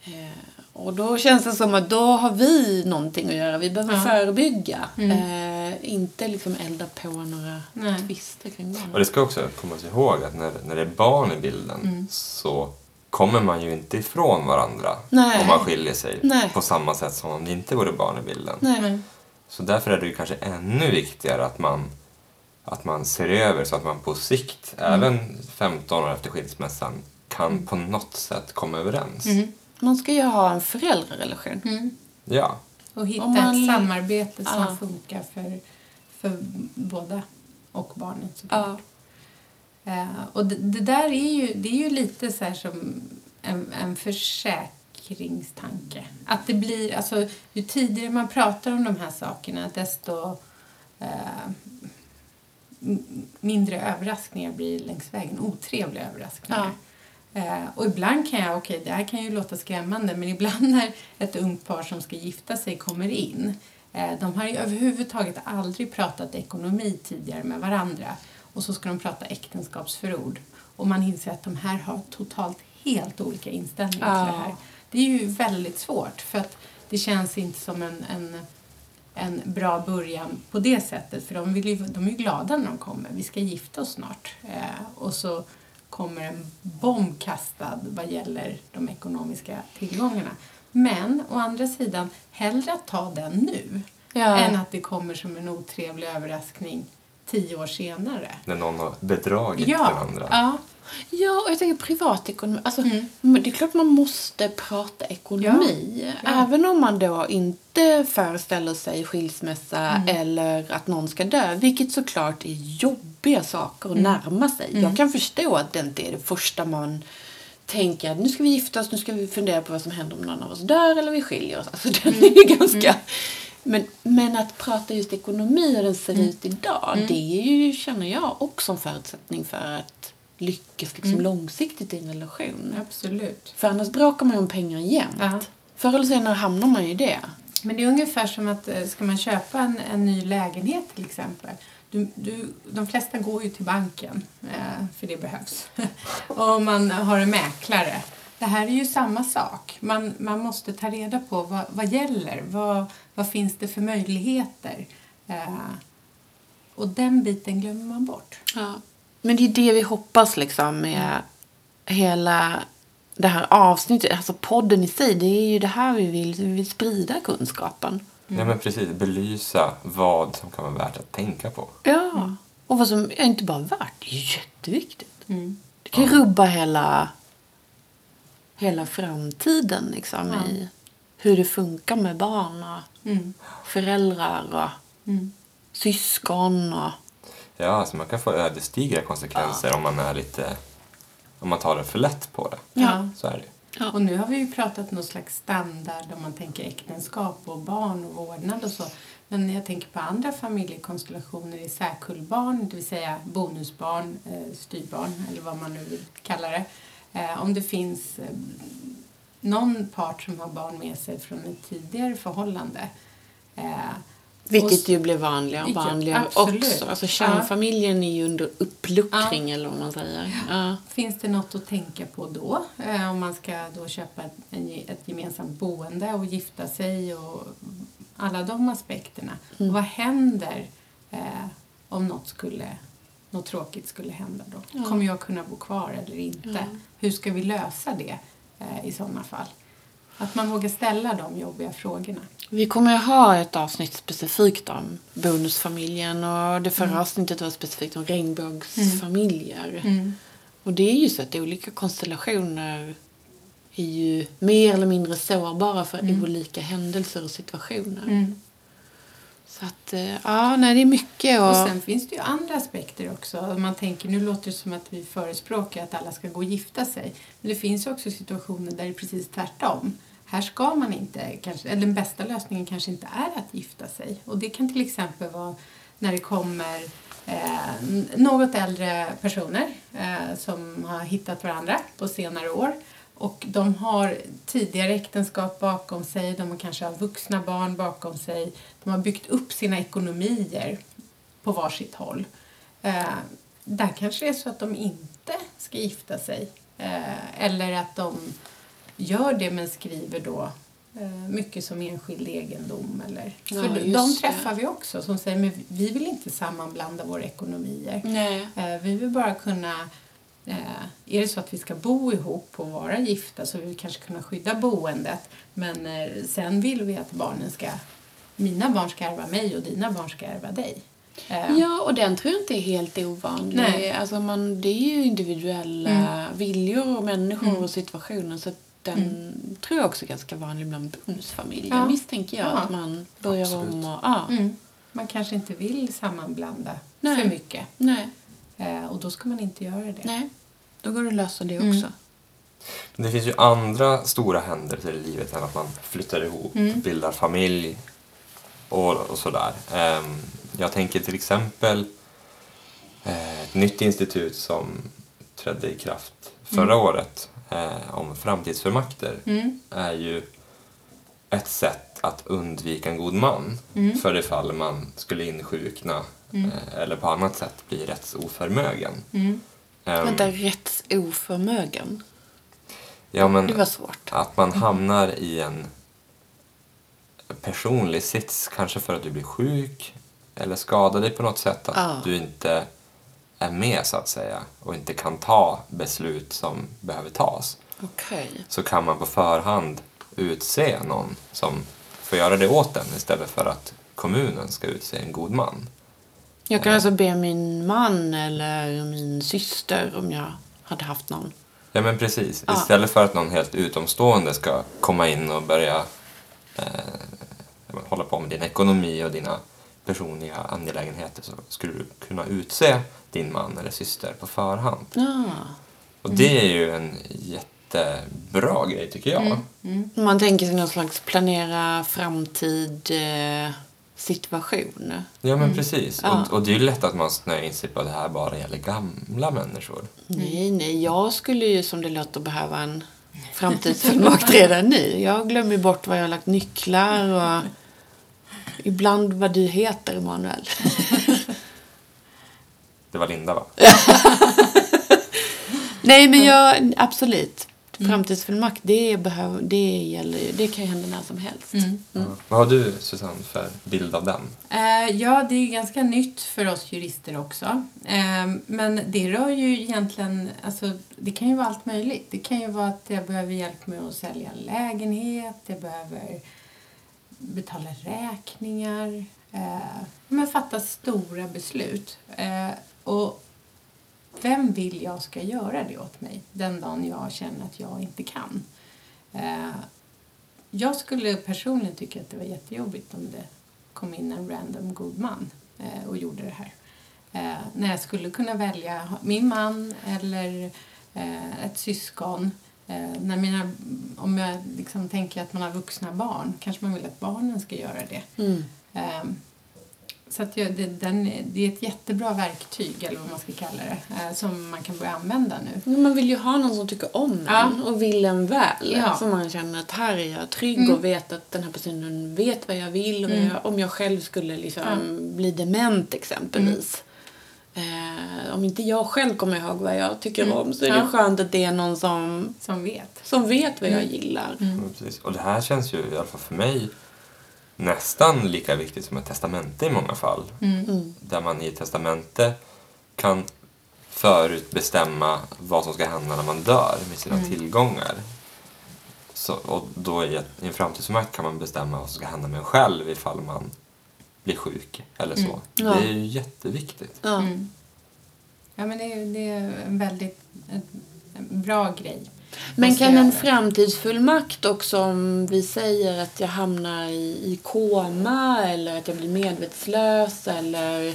Eh, och då känns det som att då har vi någonting att göra. Vi behöver Ja. förebygga. Mm. Eh, inte liksom elda på några Nej. tvister kring barnen. Och det ska också komma ihåg att när, när det är barn i bilden Mm. så kommer man ju inte ifrån varandra Nej. om man skiljer sig Nej. på samma sätt som om det inte vore barn i bilden. Nej. Så därför är det ju kanske ännu viktigare att man, att man ser över så att man på sikt, Mm. även 15 år efter skilsmässan, kan på något sätt komma överens. Mm. Man ska ju ha en föräldrarelation. Mm. Ja, Och hitta man- ett samarbete som Ja. funkar för, för båda och barnen. såklart. Ja. Eh, och det, det där är ju, det är ju lite så här som en, en försäkringstanke. Att det blir, alltså ju tidigare man pratar om de här sakerna desto m- mindre överraskningar blir längs vägen. Otrevliga överraskningar. Eh, och ibland kan jag, okej det här kan ju låta skrämmande, men ibland när ett ungt par som ska gifta sig kommer in, eh, de har ju överhuvudtaget aldrig pratat ekonomi tidigare med varandra och så ska de prata äktenskapsförord och man inser att de här har totalt helt olika inställningar till Ja. det här. Det är ju väldigt svårt för att det känns inte som en, en en bra början på det sättet. För de, vill ju, de är ju glada när de kommer. Vi ska gifta oss snart. Eh, och så kommer en bomb kastad vad gäller de ekonomiska tillgångarna. Men å andra sidan, hellre att ta den nu Ja. än att det kommer som en otrevlig överraskning tio år senare. när någon har bedragit den Ja, andra. ja, Ja, och jag tänker privatekonomi. Alltså, Mm. Det är klart man måste prata ekonomi. Ja. Även om man då inte föreställer sig skilsmässa Mm. eller att någon ska dö. Vilket såklart är jobbiga saker att närma sig. Mm. Jag kan förstå att det inte är det första man tänker att nu ska vi gifta oss, nu ska vi fundera på vad som händer om någon av oss dör eller vi skiljer oss. Alltså den Mm. är ju ganska... Men, men att prata just ekonomi och den ser Mm. ut idag, det är ju, känner jag, också en förutsättning för att lyckas liksom Mm. långsiktigt i en relation. absolut. För annars bråkar man ju om pengar jämt. Ja. Förr eller senare hamnar man ju i det. Men det är ungefär som att eh, ska man köpa en, en ny lägenhet till exempel. Du, du, de flesta går ju till banken, eh, för det behövs. och man har en mäklare. Det här är ju samma sak. Man, man måste ta reda på vad, vad gäller. Vad, vad finns det för möjligheter? Eh, och den biten glömmer man bort. Ja. Men det är det vi hoppas liksom med hela det här avsnittet, alltså podden i sig. Det är ju det här vi vill, vi vill sprida kunskapen. Ja, men precis. Belysa vad som kan vara värt att tänka på. Ja. Och vad som är inte bara värt, det är jätteviktigt. Mm. Det kan ju rubba hela, hela framtiden liksom Ja. i hur det funkar med barn och Mm. föräldrar och Mm. syskon och... Ja, alltså man kan få ödesdigra konsekvenser om man är lite... Om man tar det för lätt på det. Ja. Så är det. Ja. Och nu har vi ju pratat någon slags standard om man tänker äktenskap och barn och vårdnad och så. Men jag tänker på andra familjekonstellationer i särkullbarn, det vill säga bonusbarn, eh, styrbarn eller vad man nu vill kalla det. Eh, om det finns eh, någon part som har barn med sig från ett tidigare förhållande. Vilket ju blir vanligare och Ja, vanligare absolut. också. Alltså kärnfamiljen är ju under uppluckring eller vad man säger. Ja. Finns det något att tänka på då? Eh, om man ska då köpa ett, en, ett gemensamt boende och gifta sig och alla de aspekterna. Mm. Vad händer eh, om något, skulle, något tråkigt skulle hända då? Kommer jag kunna bo kvar eller inte? Hur ska vi lösa det eh, i sådana fall? Att man vågar ställa de jobbiga frågorna. Vi kommer ju ha ett avsnitt specifikt om bonusfamiljen och det förra Mm. avsnittet var specifikt om regnbågsfamiljer. Och det är ju så att olika konstellationer är ju mer eller mindre sårbara för Mm. olika händelser och situationer. Så att, eh, ja, nej det är mycket och... Och sen finns det ju andra aspekter också. Man tänker, nu låter det som att vi förespråkar att alla ska gå och gifta sig. Men det finns också situationer där det är precis tvärtom. Här ska man inte, kanske, eller den bästa lösningen kanske inte är att gifta sig. Och det kan till exempel vara när det kommer eh, något äldre personer eh, som har hittat varandra på senare år. Och de har tidigare äktenskap bakom sig, de har kanske har vuxna barn bakom sig. De har byggt upp sina ekonomier på varsitt håll. Eh, där kanske det är så att de inte ska gifta sig. Eh, eller att de gör det men skriver då eh, mycket som enskild egendom. Eller. Ja, För de, de det. träffar vi också som säger men vi vill inte sammanblanda våra ekonomier. Nej. Eh, vi vill bara kunna Eh, är det så att vi ska bo ihop och vara gifta så vill vi kanske kunna skydda boendet. Men sen vill vi att barnen ska, mina barn ska ärva mig och dina barn ska ärva dig. Ja, och den tror jag inte är helt ovanlig. Nej. Alltså man, det är ju individuella viljor och människor och situationer. Så den tror jag också är ganska vanlig bland bonusfamiljer. Ja. Misstänker jag Ja. att man börjar Absolut. om och... Ja. Mm. Man kanske inte vill sammanblanda Nej. för mycket. Nej, Eh, och då ska man inte göra det. nej. Då går det att lösa det Mm. också. Men det finns ju andra stora händelser i livet än att man flyttar ihop, Mm. bildar familj och, och sådär. Ehm, jag tänker till exempel eh, ett nytt institut som trädde i kraft förra året eh, om framtidsfullmakter Mm. är ju ett sätt att undvika en god man för det fall man skulle insjukna eh, eller på annat sätt bli rättsoförmögen. Mm. Ehm, Vänta, rättsoförmögen. ja, men Det var svårt. att man hamnar i en personlig sits, kanske för att du blir sjuk eller skadar dig på något sätt, att Ja. du inte är med så att säga och inte kan ta beslut som behöver tas. Okej. Så kan man på förhand utse någon som får göra det åt en istället för att kommunen ska utse en god man. Jag kan alltså be min man eller min syster om jag hade haft någon. Ja men precis. Ja. Istället för att någon helt utomstående ska komma in och börja eh, hålla på med din ekonomi och dina personliga angelägenheter så skulle du kunna utse din man eller syster på förhand. Ja. Och det är ju en jättebra grej tycker jag. Man tänker sig någon slags planera framtid eh, situation. Ja men precis. Ja. Och, och det är ju lätt att man snöar in sig på att det här bara gäller gamla människor. Nej, nej. Jag skulle ju som det låter behöva en framtidsfullmakt redan nu. Jag glömmer bort var jag har lagt nycklar och ibland vad du heter, Emanuel. Det var Linda va? nej, men jag, absolut. Framtidsfullmakt, det, behöver, det, gäller, ju- det kan ju hända när som helst. Ja. Vad har du Susanne för bild av den? Eh, ja, det är ganska nytt för oss jurister också. Eh, men det rör ju egentligen, alltså, det kan ju vara allt möjligt. Det kan ju vara att jag behöver hjälp med att sälja en lägenhet, jag behöver betala räkningar, eh, men fatta stora beslut. Och vem vill jag ska göra det åt mig den dagen jag känner att jag inte kan? Eh, jag skulle personligen tycka att det var jättejobbigt om det kom in en random god man eh, och gjorde det här. Eh, när jag skulle kunna välja min man eller ett syskon. När mina, om jag liksom tänker att man har vuxna barn kanske man vill att barnen ska göra det. Mm. Så att jag, det, den, det är ett jättebra verktyg, eller vad man ska kalla det, eh, som man kan börja använda nu. Man vill ju ha någon som tycker om en Ja. och vill en väl. Ja. Så man känner att här är jag trygg Mm. och vet att den här personen vet vad jag vill. Och Mm. jag, om jag själv skulle liksom bli dement exempelvis. Eh, om inte jag själv kommer ihåg vad jag tycker Mm. om så är det Ja. skönt att det är någon som, Som vet. som vet vad jag Mm. gillar. Ja, precis. Och det här känns ju i alla fall för mig nästan lika viktigt som ett testamente i många fall. Mm. Där man i ett testamente kan förutbestämma vad som ska hända när man dör med sina Mm. tillgångar. Så, och då i, ett, i en framtidsfullmakt kan man bestämma vad som ska hända med en själv ifall man blir sjuk eller så. Mm. Ja. Det är ju jätteviktigt. Ja. Mm. Ja, men det är, det är en väldigt en bra grej. Men kan en framtidsfullmakt också om vi säger att jag hamnar i, i koma eller att jag blir medvetslös eller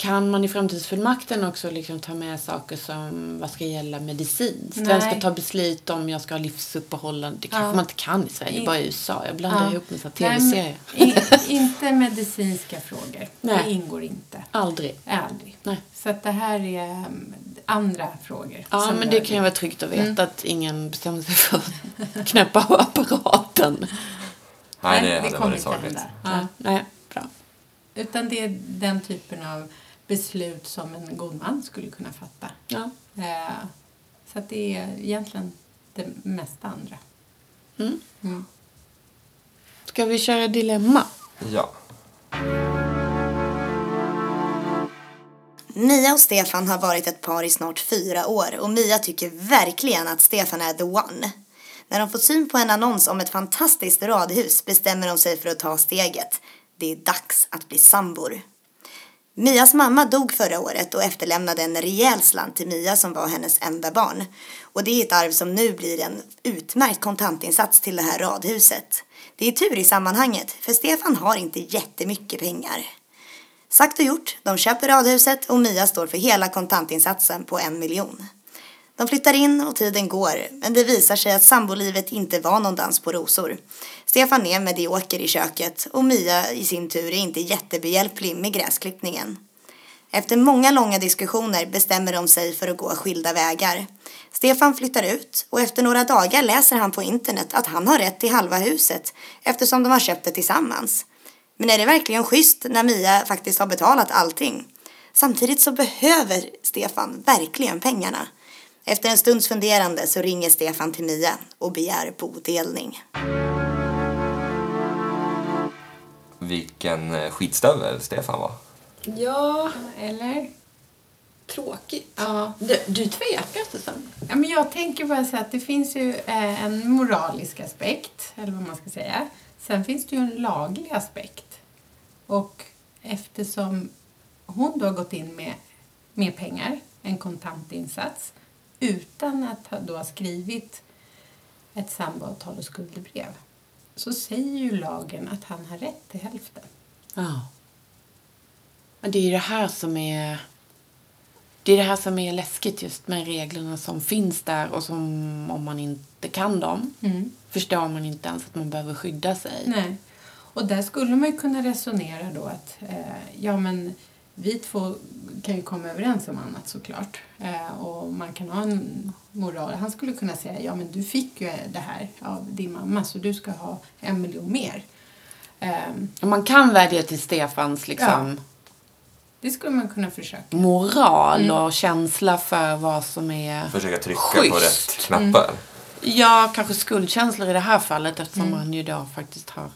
kan man i framtidsfullmakten också liksom ta med saker som vad ska gälla medicinskt? Vem ska ta beslut om jag ska ha livsuppehållande? Det kanske Ja. man inte kan i Sverige, I- bara i USA. Jag blandar Ja. ihop med tv-serier. inte medicinska frågor. Nej. Det ingår inte. Aldrig. Aldrig. Nej. Så att det här är um, andra frågor. Ja, men det kan ju vara tryggt att veta Mm. att ingen bestämmer sig för att knäppa av apparaten. Nej, det det hade kommer varit inte sorgligt. Ja. Nej, bra. Utan det är den typen av beslut som en god man skulle kunna fatta. Ja. Eh, så att det är egentligen det mesta andra. Mm. Mm. Ska vi köra dilemma? Ja. Mia och Stefan har varit ett par i snart fyra år och Mia tycker verkligen att Stefan är the one. När de får syn på en annons om ett fantastiskt radhus bestämmer de sig för att ta steget. Det är dags att bli sambor. Mias mamma dog förra året och efterlämnade en rejäl slant till Mia som var hennes enda barn. Och det är ett arv som nu blir en utmärkt kontantinsats till det här radhuset. Det är tur i sammanhanget, för Stefan har inte jättemycket pengar. Sagt och gjort, de köper radhuset och Mia står för hela kontantinsatsen på en miljon. De flyttar in och tiden går, men det visar sig att sambolivet inte var någon dans på rosor. Stefan är medioker i köket och Mia i sin tur är inte jättebehjälplig med gräsklippningen. Efter många långa diskussioner bestämmer de sig för att gå skilda vägar. Stefan flyttar ut och efter några dagar läser han på internet att han har rätt till halva huset eftersom de har köpt det tillsammans. Men är det verkligen schysst när Mia faktiskt har betalat allting? Samtidigt så behöver Stefan verkligen pengarna. Efter en stunds funderande så ringer Stefan till Mia och begär bodelning. Vilken eh, skitstövel Stefan var. Ja, Eller? tråkigt. Ja. Du, du tvekar, Susanne. ja men jag tänker bara så att det finns ju eh, en moralisk aspekt, eller vad man ska säga. Sen finns det ju en laglig aspekt. Och eftersom hon då har gått in med mer pengar, en kontantinsats, utan att då ha skrivit ett samboavtal och skuldebrev, så säger ju lagen att han har rätt till hälften. Ja. Men det är det här som är... Det är det här som är läskigt just med reglerna som finns där och som om man inte kan dem förstår man inte ens att man behöver skydda sig. Nej. Och där skulle man ju kunna resonera då att eh, ja men vi två kan ju komma överens om annat såklart. Eh, och man kan ha en moral. Han skulle kunna säga ja men du fick ju det här av din mamma så du ska ha en miljon mer. Eh, Man kan vädja till Stefans liksom, det skulle man kunna försöka. moral och känsla för vad som är... Försöka trycka Schysst. på rätt knappar. Ja, kanske skuldkänslor i det här fallet eftersom han ju då faktiskt har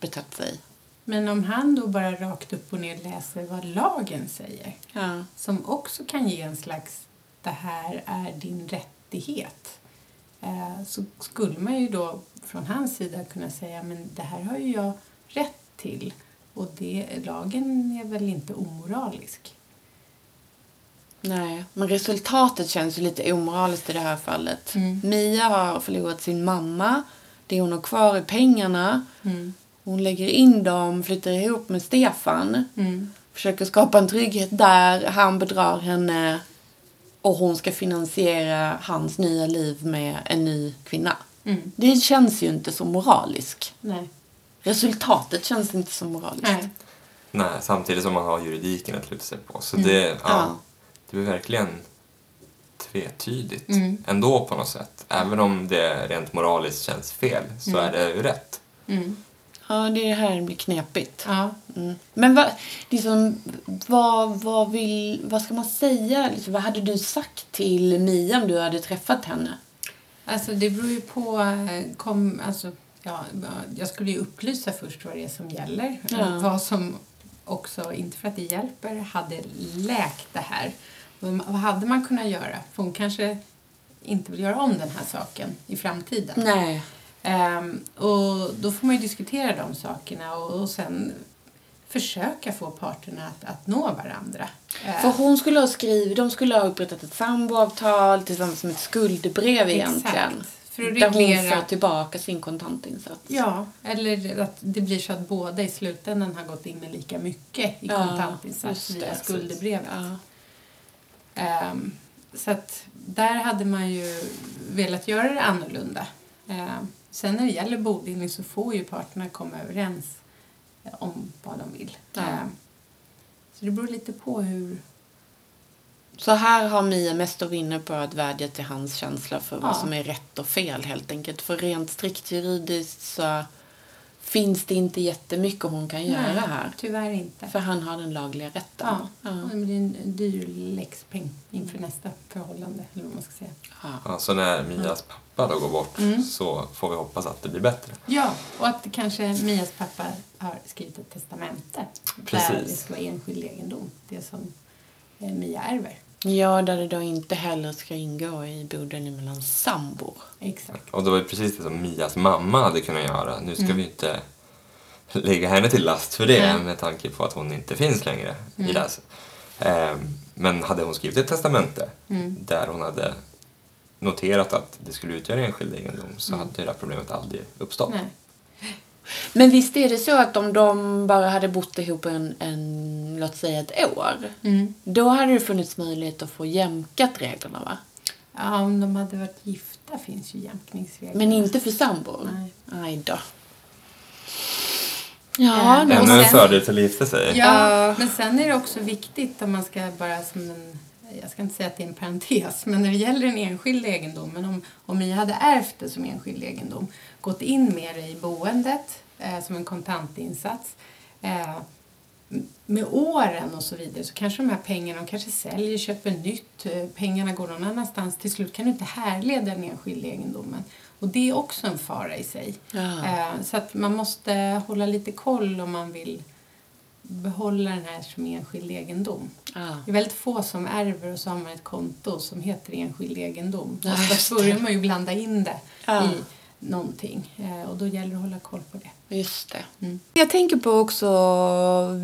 betett sig. Men om han då bara rakt upp och ner läser vad lagen säger Ja. som också kan ge en slags det här är din rättighet eh, så skulle man ju då från hans sida kunna säga men det här har ju jag rätt till och det, lagen är väl inte omoralisk. Nej, men resultatet känns ju lite omoraliskt i det här fallet. Mm. Mia har förlorat sin mamma. Det hon har kvar är pengarna. Mm. Hon lägger in dem, flyttar ihop med Stefan. Mm. Försöker skapa en trygghet där. Han bedrar henne. Och hon ska finansiera hans nya liv med en ny kvinna. Mm. Det känns ju inte så moraliskt. Nej. Resultatet känns inte så moraliskt. Nej. Nej, samtidigt som man har juridiken att luta sig på. Så det, ja, Ja. det blir verkligen tvetydigt ändå på något sätt. Även om det rent moraliskt känns fel så är det ju rätt. Ja, det är här blir knepigt. Ja. Mm. Men vad, liksom, vad, vad, vill, vad ska man säga? Liksom, vad hade du sagt till Mia om du hade träffat henne? Alltså det beror ju på... eh, Kom, alltså, ja, jag skulle ju upplysa först vad det är som gäller. Ja. Vad som också, inte för att det hjälper, hade läkt det här. Vad vad hade man kunnat göra? För hon kanske inte vill göra om den här saken i framtiden. Nej. Ehm, och då får man ju diskutera de sakerna och, och sen försöka få parterna att, att nå varandra. Eh, För hon skulle ha skrivit, de skulle ha upprättat ett samboavtal tillsammans med ett skuldbrev egentligen. Exakt. För att Där hon reglera- får tillbaka sin kontantinsats. Ja, eller att det blir så att båda i slutändan har gått in med lika mycket i Ja, kontantinsats via skuldebrevet. Ja. Ehm, så att där hade man ju velat göra det annorlunda. Ehm, sen när det gäller bodelning så får ju parterna komma överens eh, om vad de vill. Ja. Ehm, så det beror lite på hur... Så här har Mia mest att vinna på att vädja till hans känsla för vad Ja. som är rätt och fel helt enkelt. För rent strikt juridiskt så finns det inte jättemycket hon kan göra Nej, här. Tyvärr inte. För han har den lagliga rätten. Ja, Ja. det blir en dyr läxpeng inför nästa förhållande, eller vad man ska säga. Ja. Ja, så när Mias pappa då går bort så får vi hoppas att det blir bättre. Ja, och att kanske Mias pappa har skrivit ett testamente där Precis. det ska vara enskild egendom, det som eh, Mia ärver. ja, där det då inte heller ska ingå i bodelning mellan sambor. Exakt. Och det var ju precis det som Mias mamma hade kunnat göra. Nu ska vi ju inte lägga henne till last för det Nej. med tanke på att hon inte finns längre i det. Ehm, Men hade hon skrivit ett testamente där hon hade noterat att det skulle utgöra enskild egendom så hade det här problemet aldrig uppstått. Nej. Men visst är det så att om de bara hade bott ihop en, en låt säga ett år, Mm. då hade det funnits möjlighet att få jämkat reglerna va? Ja, om de hade varit gifta finns ju jämkningsregler. Men inte för sambor? Nej. Aj då. Ja, Ännu en fördel till att gifta sig. Ja, Ja. men sen är det också viktigt om man ska bara som en, jag ska inte säga att det är en parentes, men när det gäller en enskild egendom, men om, om ni hade ärvt det som enskild egendom, gått in med det i boendet eh, som en kontantinsats, eh, med åren och så vidare så kanske de här pengarna, de kanske säljer, köper nytt, eh, pengarna går någon annanstans. Till slut kan du inte härleda den enskilda egendomen. Och det är också en fara i sig. Ja. Eh, Så att man måste hålla lite koll om man vill behålla den här som enskild egendom. Ja. Det är väldigt få som ärver och så har man ett konto som heter enskild egendom. Oftast just det. börjar man ju blanda in det Ja. i någonting Eh, och då gäller det att hålla koll på det. Just det. Mm. Jag tänker på också,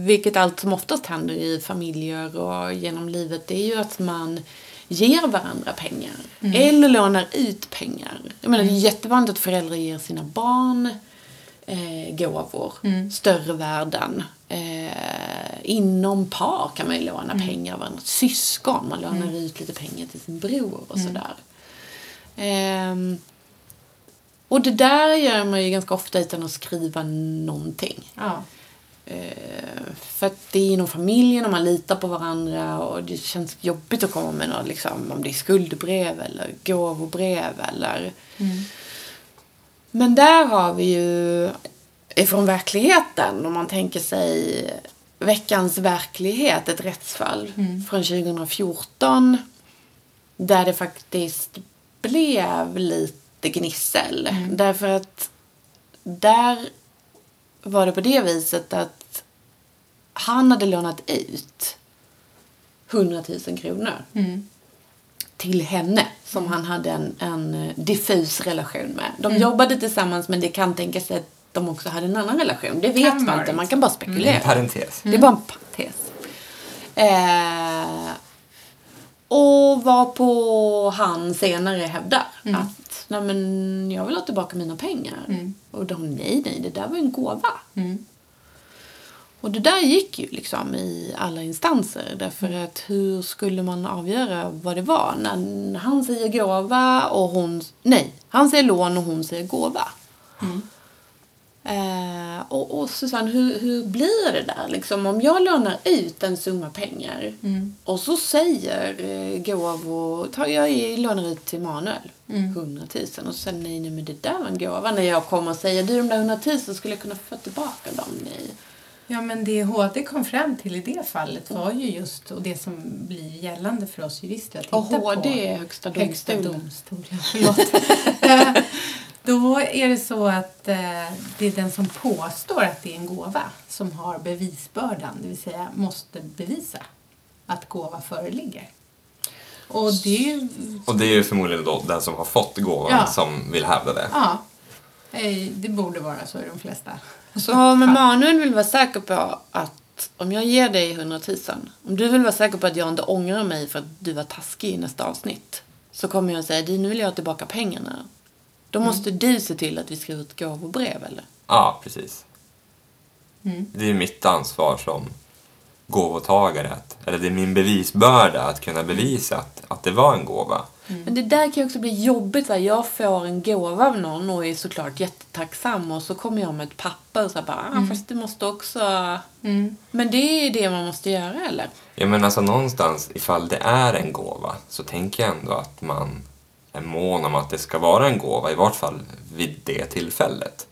vilket allt som oftast händer i familjer och genom livet, det är ju att man ger varandra pengar. Eller lånar ut pengar. Jag menar, det är jättevanligt att föräldrar ger sina barn eh, gåvor, större värden. Eh, inom par kan man ju låna pengar av varandra. Syskon, man lånar ut lite pengar till sin bror och sådär. Ehm, och det där gör man ju ganska ofta utan att skriva någonting. Ja. Eh, för att det är inom familjen och man litar på varandra och det känns jobbigt att komma med något, liksom, om det är skuldbrev eller gåvobrev eller... Men där har vi ju ifrån verkligheten, om man tänker sig veckans verklighet, ett rättsfall från 2014 där det faktiskt blev lite gnissel. Därför att där var det på det viset att han hade lånat ut 100 000 kronor till henne som han hade en, en diffus relation med. De jobbade tillsammans men det kan tänkas att de också hade en annan relation. Det vet Kan man inte, man kan bara spekulera. En parentes. Det är bara en parentes. Eh, och var på han senare hävdar att nej men jag vill ha tillbaka mina pengar. Och de nej, nej, det där var en gåva. Och det där gick ju liksom i alla instanser. Därför att hur skulle man avgöra vad det var? När han säger gåva och hon... Nej, han säger lån och hon säger gåva. Eh, och, och Susanne, hur, hur blir det där? Liksom, om jag lånar ut en summa pengar och så säger eh, Gåvo, tar jag i- lånar ut till Manuel 100 000 och så säger nej, nej men det där var en gåva. När jag kommer och säger du de där 100 000 skulle jag kunna få tillbaka dem. Nej. Ja, men det HD kom fram till i det fallet var ju just, och det som blir gällande för oss jurister att Och titta HD på. är högsta Högsta domstolen. Då är det så att eh, det är den som påstår att det är en gåva som har bevisbördan, det vill säga måste bevisa att gåva föreligger. Och det är ju, Och det är ju förmodligen då den som har fått gåvan Ja. som vill hävda det. ja, eh, det borde vara så i de flesta Så om Emanuel vill vara säker på att om jag ger dig 100 000, om du vill vara säker på att jag inte ångrar mig för att du var taskig i nästa avsnitt, så kommer jag säga, du nu vill jag ha tillbaka pengarna. Då måste du se till att vi skriver ett gåvobrev, eller? Ja, precis. Mm. Det är mitt ansvar som gåvotagare, att, eller det är min bevisbörda att kunna bevisa att, att det var en gåva. Men det där kan ju också bli jobbigt. Så här, jag får en gåva av någon och är såklart jättetacksam och så kommer jag med ett papper och så här, bara, ah, fast du måste också... Mm. Men det är det man måste göra, eller? Ja, men alltså någonstans, ifall det är en gåva, så tänker jag ändå att man mån om att det ska vara en gåva, i vart fall vid det tillfället.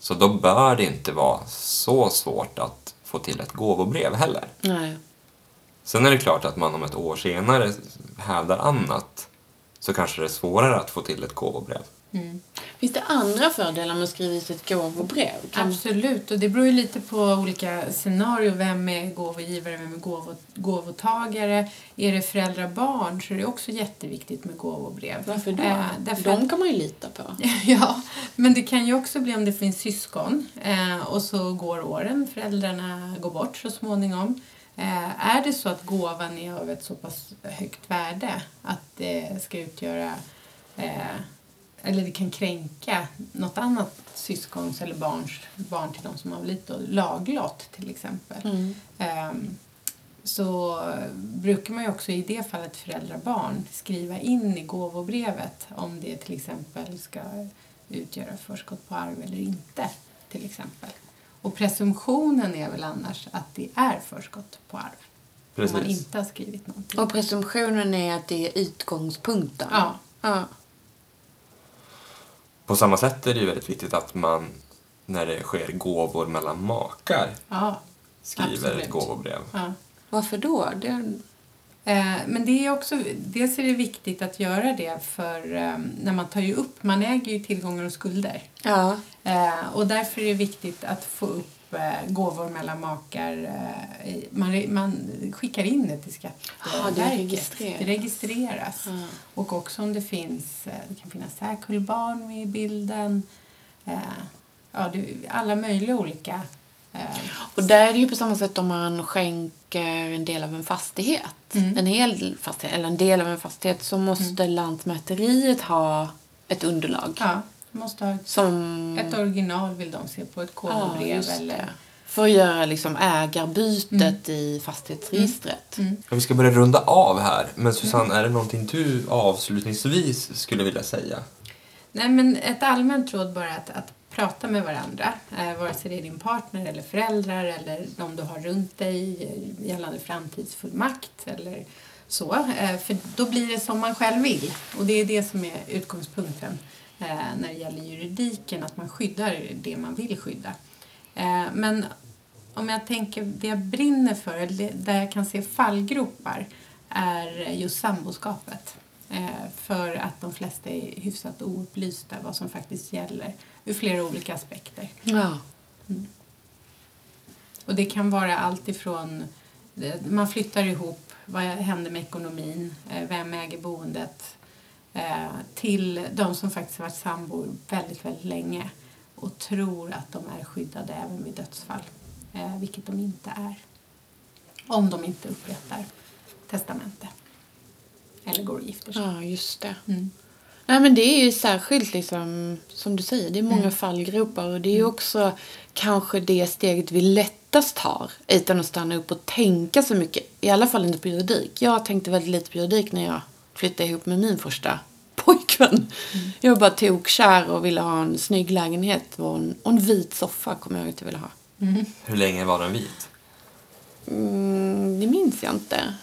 Så då bör det inte vara så svårt att få till ett gåvobrev heller. Nej. Sen är det klart att man om ett år senare hävdar annat, så kanske det är svårare att få till ett gåvobrev. Finns det andra fördelar med att skriva ut ett gåvobrev? Kan... Absolut, och det beror ju lite på olika scenarier. Vem är gåvogivare, vem är gåvo, gåvotagare? Är det föräldrar och barn så är det också jätteviktigt med gåvobrev. Varför då? Eh, därför De kan man ju lita på. ja, men det kan ju också bli om det finns syskon eh, och så går åren, föräldrarna går bort så småningom. Eh, är det så att gåvan är av ett så pass högt värde att det ska utgöra eh, eller det kan kränka något annat syskons eller barns barn till de som har då, laglott till exempel. Mm. Ehm, så brukar man ju också i det fallet föräldrar-barn skriva in i gåvobrevet om det till exempel ska utgöra förskott på arv eller inte. till exempel. Och presumtionen är väl annars att det är förskott på arv. Om man Precis. inte har skrivit någonting. Och presumtionen är att det är utgångspunkten. Ja. ja. På samma sätt är det ju väldigt viktigt att man, när det sker gåvor mellan makar, Ja, skriver Absolut. ett gåvobrev. ja. Varför då? Det... Eh, Men det är också, dels är det viktigt att göra det för eh, när man tar ju upp, man äger ju tillgångar och skulder. Ja. Eh, och därför är det viktigt att få upp gåvor mellan makar. Eh, man, man skickar in det till Skatteverket. Ja, det registreras. Det registreras. Ja. Och också om det finns, eh, det kan finnas särkullbarn med i bilden. Eh, ja, alla möjliga olika. Eh, Och där är det ju på samma sätt om man skänker en del av en fastighet. Mm. En hel fastighet, eller en del av en fastighet, så måste Lantmäteriet ha ett underlag. ja, måste ha ett, Som... ett original vill de se på ett ja, kodbrev just eller. För att göra liksom ägarbytet i fastighetsregistret. Mm. Ja, Vi ska börja runda av här, men Susanne, är det någonting du avslutningsvis skulle vilja säga? Nej, men ett allmänt råd bara att, att prata med varandra. Eh, vare sig det är din partner eller föräldrar eller de du har runt dig eh, gällande framtidsfullmakt eller så. Eh, för då blir det som man själv vill. Och det är det som är utgångspunkten eh, när det gäller juridiken, att man skyddar det man vill skydda. Eh, men om jag tänker det jag brinner för, eller där jag kan se fallgropar, är just samboskapet. Eh, för att de flesta är hyfsat oupplysta vad som faktiskt gäller ur flera olika aspekter. Ja. Och det kan vara allt ifrån eh, man flyttar ihop, vad händer med ekonomin, eh, vem äger boendet, eh, till de som faktiskt har varit sambor väldigt, väldigt länge och tror att de är skyddade även vid dödsfall, eh, vilket de inte är. Om de inte upprättar testamente eller går och gifter sig. ja, just det. Mm. Nej, men det är ju särskilt liksom, som du säger, det är många fallgropar och det är ju också kanske det steget vi lättast tar utan att stanna upp och tänka så mycket. I alla fall inte på juridik. Jag tänkte väldigt lite på juridik när jag flyttade ihop med min första pojkvän. Jag var bara tokkär och ville ha en snygg lägenhet och en, och en vit soffa kommer jag att jag ville ha. Hur länge var den vit? Mm, det minns jag inte.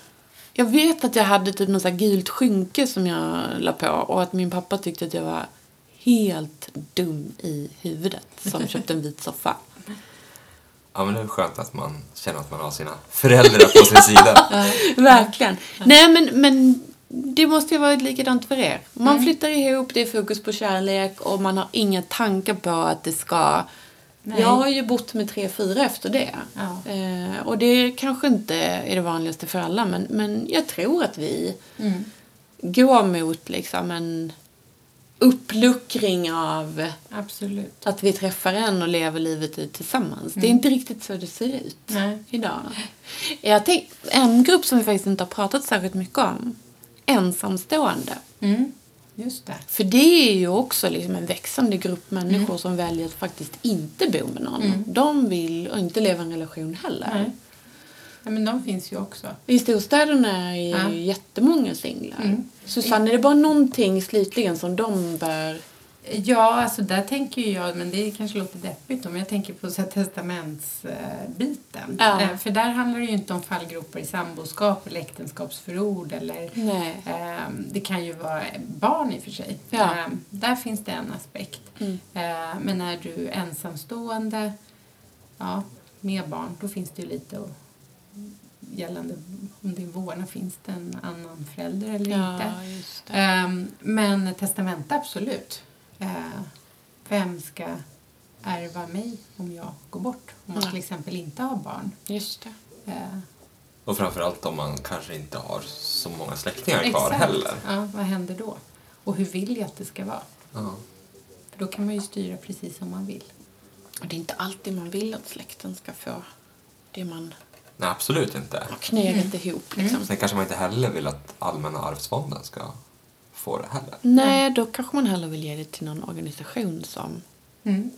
Jag vet att jag hade typ något gult skynke som jag la på och att min pappa tyckte att jag var helt dum i huvudet som köpte en vit soffa. Ja, men det är skönt att man känner att man har sina föräldrar på sin sida. Verkligen. Nej, men, men det måste ju vara likadant för er. Man flyttar ihop, det är fokus på kärlek och man har inga tankar på att det ska... Nej. Jag har ju bott med tre, fyra efter det. Ja. Eh, och det kanske inte är det vanligaste för alla, men, men jag tror att vi Mm. går mot liksom en uppluckring av Absolut. att vi träffar en och lever livet ut tillsammans. Det är inte riktigt så det ser ut Nej. idag. Jag tänk, en grupp som vi faktiskt inte har pratat särskilt mycket om. Ensamstående. Mm. Just det. För det är ju också liksom en växande grupp människor som väljer att faktiskt inte bo med någon. De vill och inte leva i en relation heller. Nej. Ja, men de finns ju också. I storstäderna är ju Ja. jättemånga singlar. Mm. Susanne, är det bara någonting slutligen som de bör... Ja, alltså där tänker jag, men det kanske låter deppigt om jag tänker på så testamentsbiten. Ja. Eh, För där handlar det ju inte om fallgropar i samboskap eller äktenskapsförord eller eh, det kan ju vara barn i och för sig. Ja. Eh, där finns det en aspekt. Mm. Eh, men är du ensamstående, ja, med barn, då finns det ju lite att gällande om din vårdnad, finns det en annan förälder eller inte? Ja, det. Ehm, men testamente, absolut. Eh, vem ska ärva mig om jag går bort? Om man till exempel inte har barn. Just det. Eh, Och framförallt om man kanske inte har så många släktingar kvar exakt. heller. Ja, vad händer då? Och hur vill jag att det ska vara? Ja. För då kan man ju styra precis som man vill. Och det är inte alltid man vill att släkten ska få det man Nej, absolut inte. har knegat ihop. Liksom. Sen kanske man inte heller vill att Allmänna arvsfonden ska få det heller. Nej, då kanske man hellre vill ge det till någon organisation som Mm.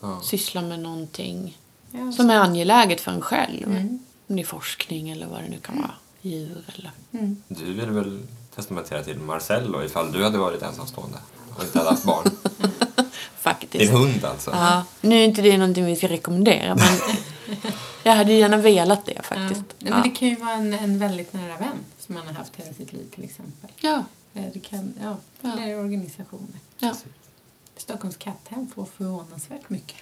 Ja. sysslar med någonting Ja, som är angeläget för en själv. Mm. Om det är forskning eller vad det nu kan vara. Djur eller... Mm. Du vill väl testamentera till Marcello ifall du hade varit ensamstående och inte hade haft barn? Faktiskt. Din hund alltså? Ja, nu är inte det någonting vi ska rekommendera men jag hade gärna velat det Ja. faktiskt. Nej, men det kan ju vara en, en väldigt nära vän som man har haft hela sitt liv till exempel. ja. Eh, Det kan, ja, Ja. eller organisationer. Ja. Stockholms katthem får förvånansvärt mycket.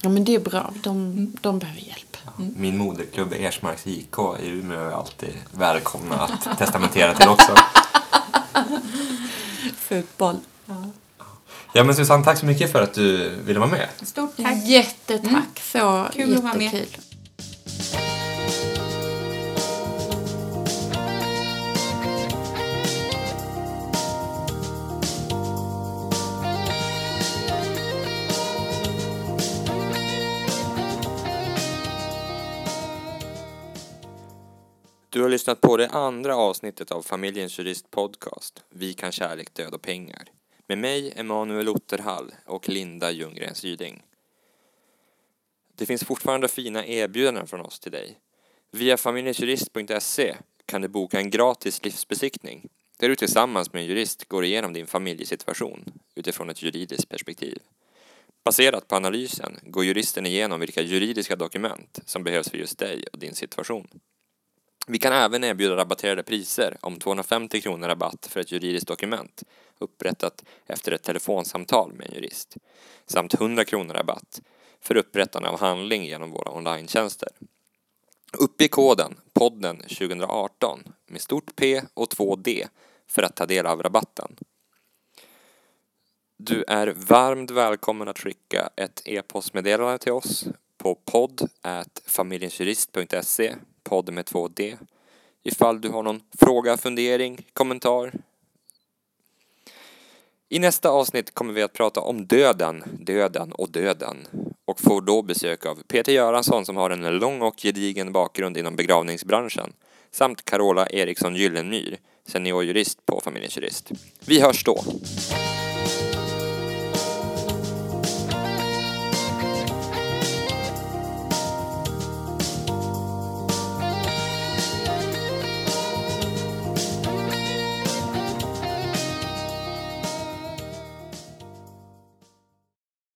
ja, men det är bra. De, de behöver hjälp. Ja. Min moderklubb Ersmarks IK i Umeå är alltid välkomna att testamentera till också. Fotboll. Ja. Ja men Susanne, tack så mycket för att du ville vara med. Stort tack! Jättetack. Så Kul att vara med. Lyssnat på det andra avsnittet av Familjens Jurist Podcast, Vi kan kärlek, död och pengar. Med mig, Emanuel Otterhall och Linda Ljunggren Syding. Det finns fortfarande fina erbjudanden från oss till dig. Via familjensjurist.se kan du boka en gratis livsbesiktning där du tillsammans med en jurist går igenom din familjesituation utifrån ett juridiskt perspektiv. Baserat på analysen går juristen igenom vilka juridiska dokument som behövs för just dig och din situation. Vi kan även erbjuda rabatterade priser om 250 kronor rabatt för ett juridiskt dokument upprättat efter ett telefonsamtal med en jurist samt 100 kronor rabatt för upprättande av handling genom våra online-tjänster. Uppge koden podden 2018 med stort P och 2D för att ta del av rabatten. Du är varmt välkommen att skicka ett e-postmeddelande till oss på podd familjensjurist.se podd med 2D ifall du har någon fråga, fundering, kommentar. I nästa avsnitt kommer vi att prata om döden, döden och döden och får då besök av Peter Göransson som har en lång och gedigen bakgrund inom begravningsbranschen samt Carola Eriksson Gyllenmyr, seniorjurist på Familjens Jurist. Vi hörs då!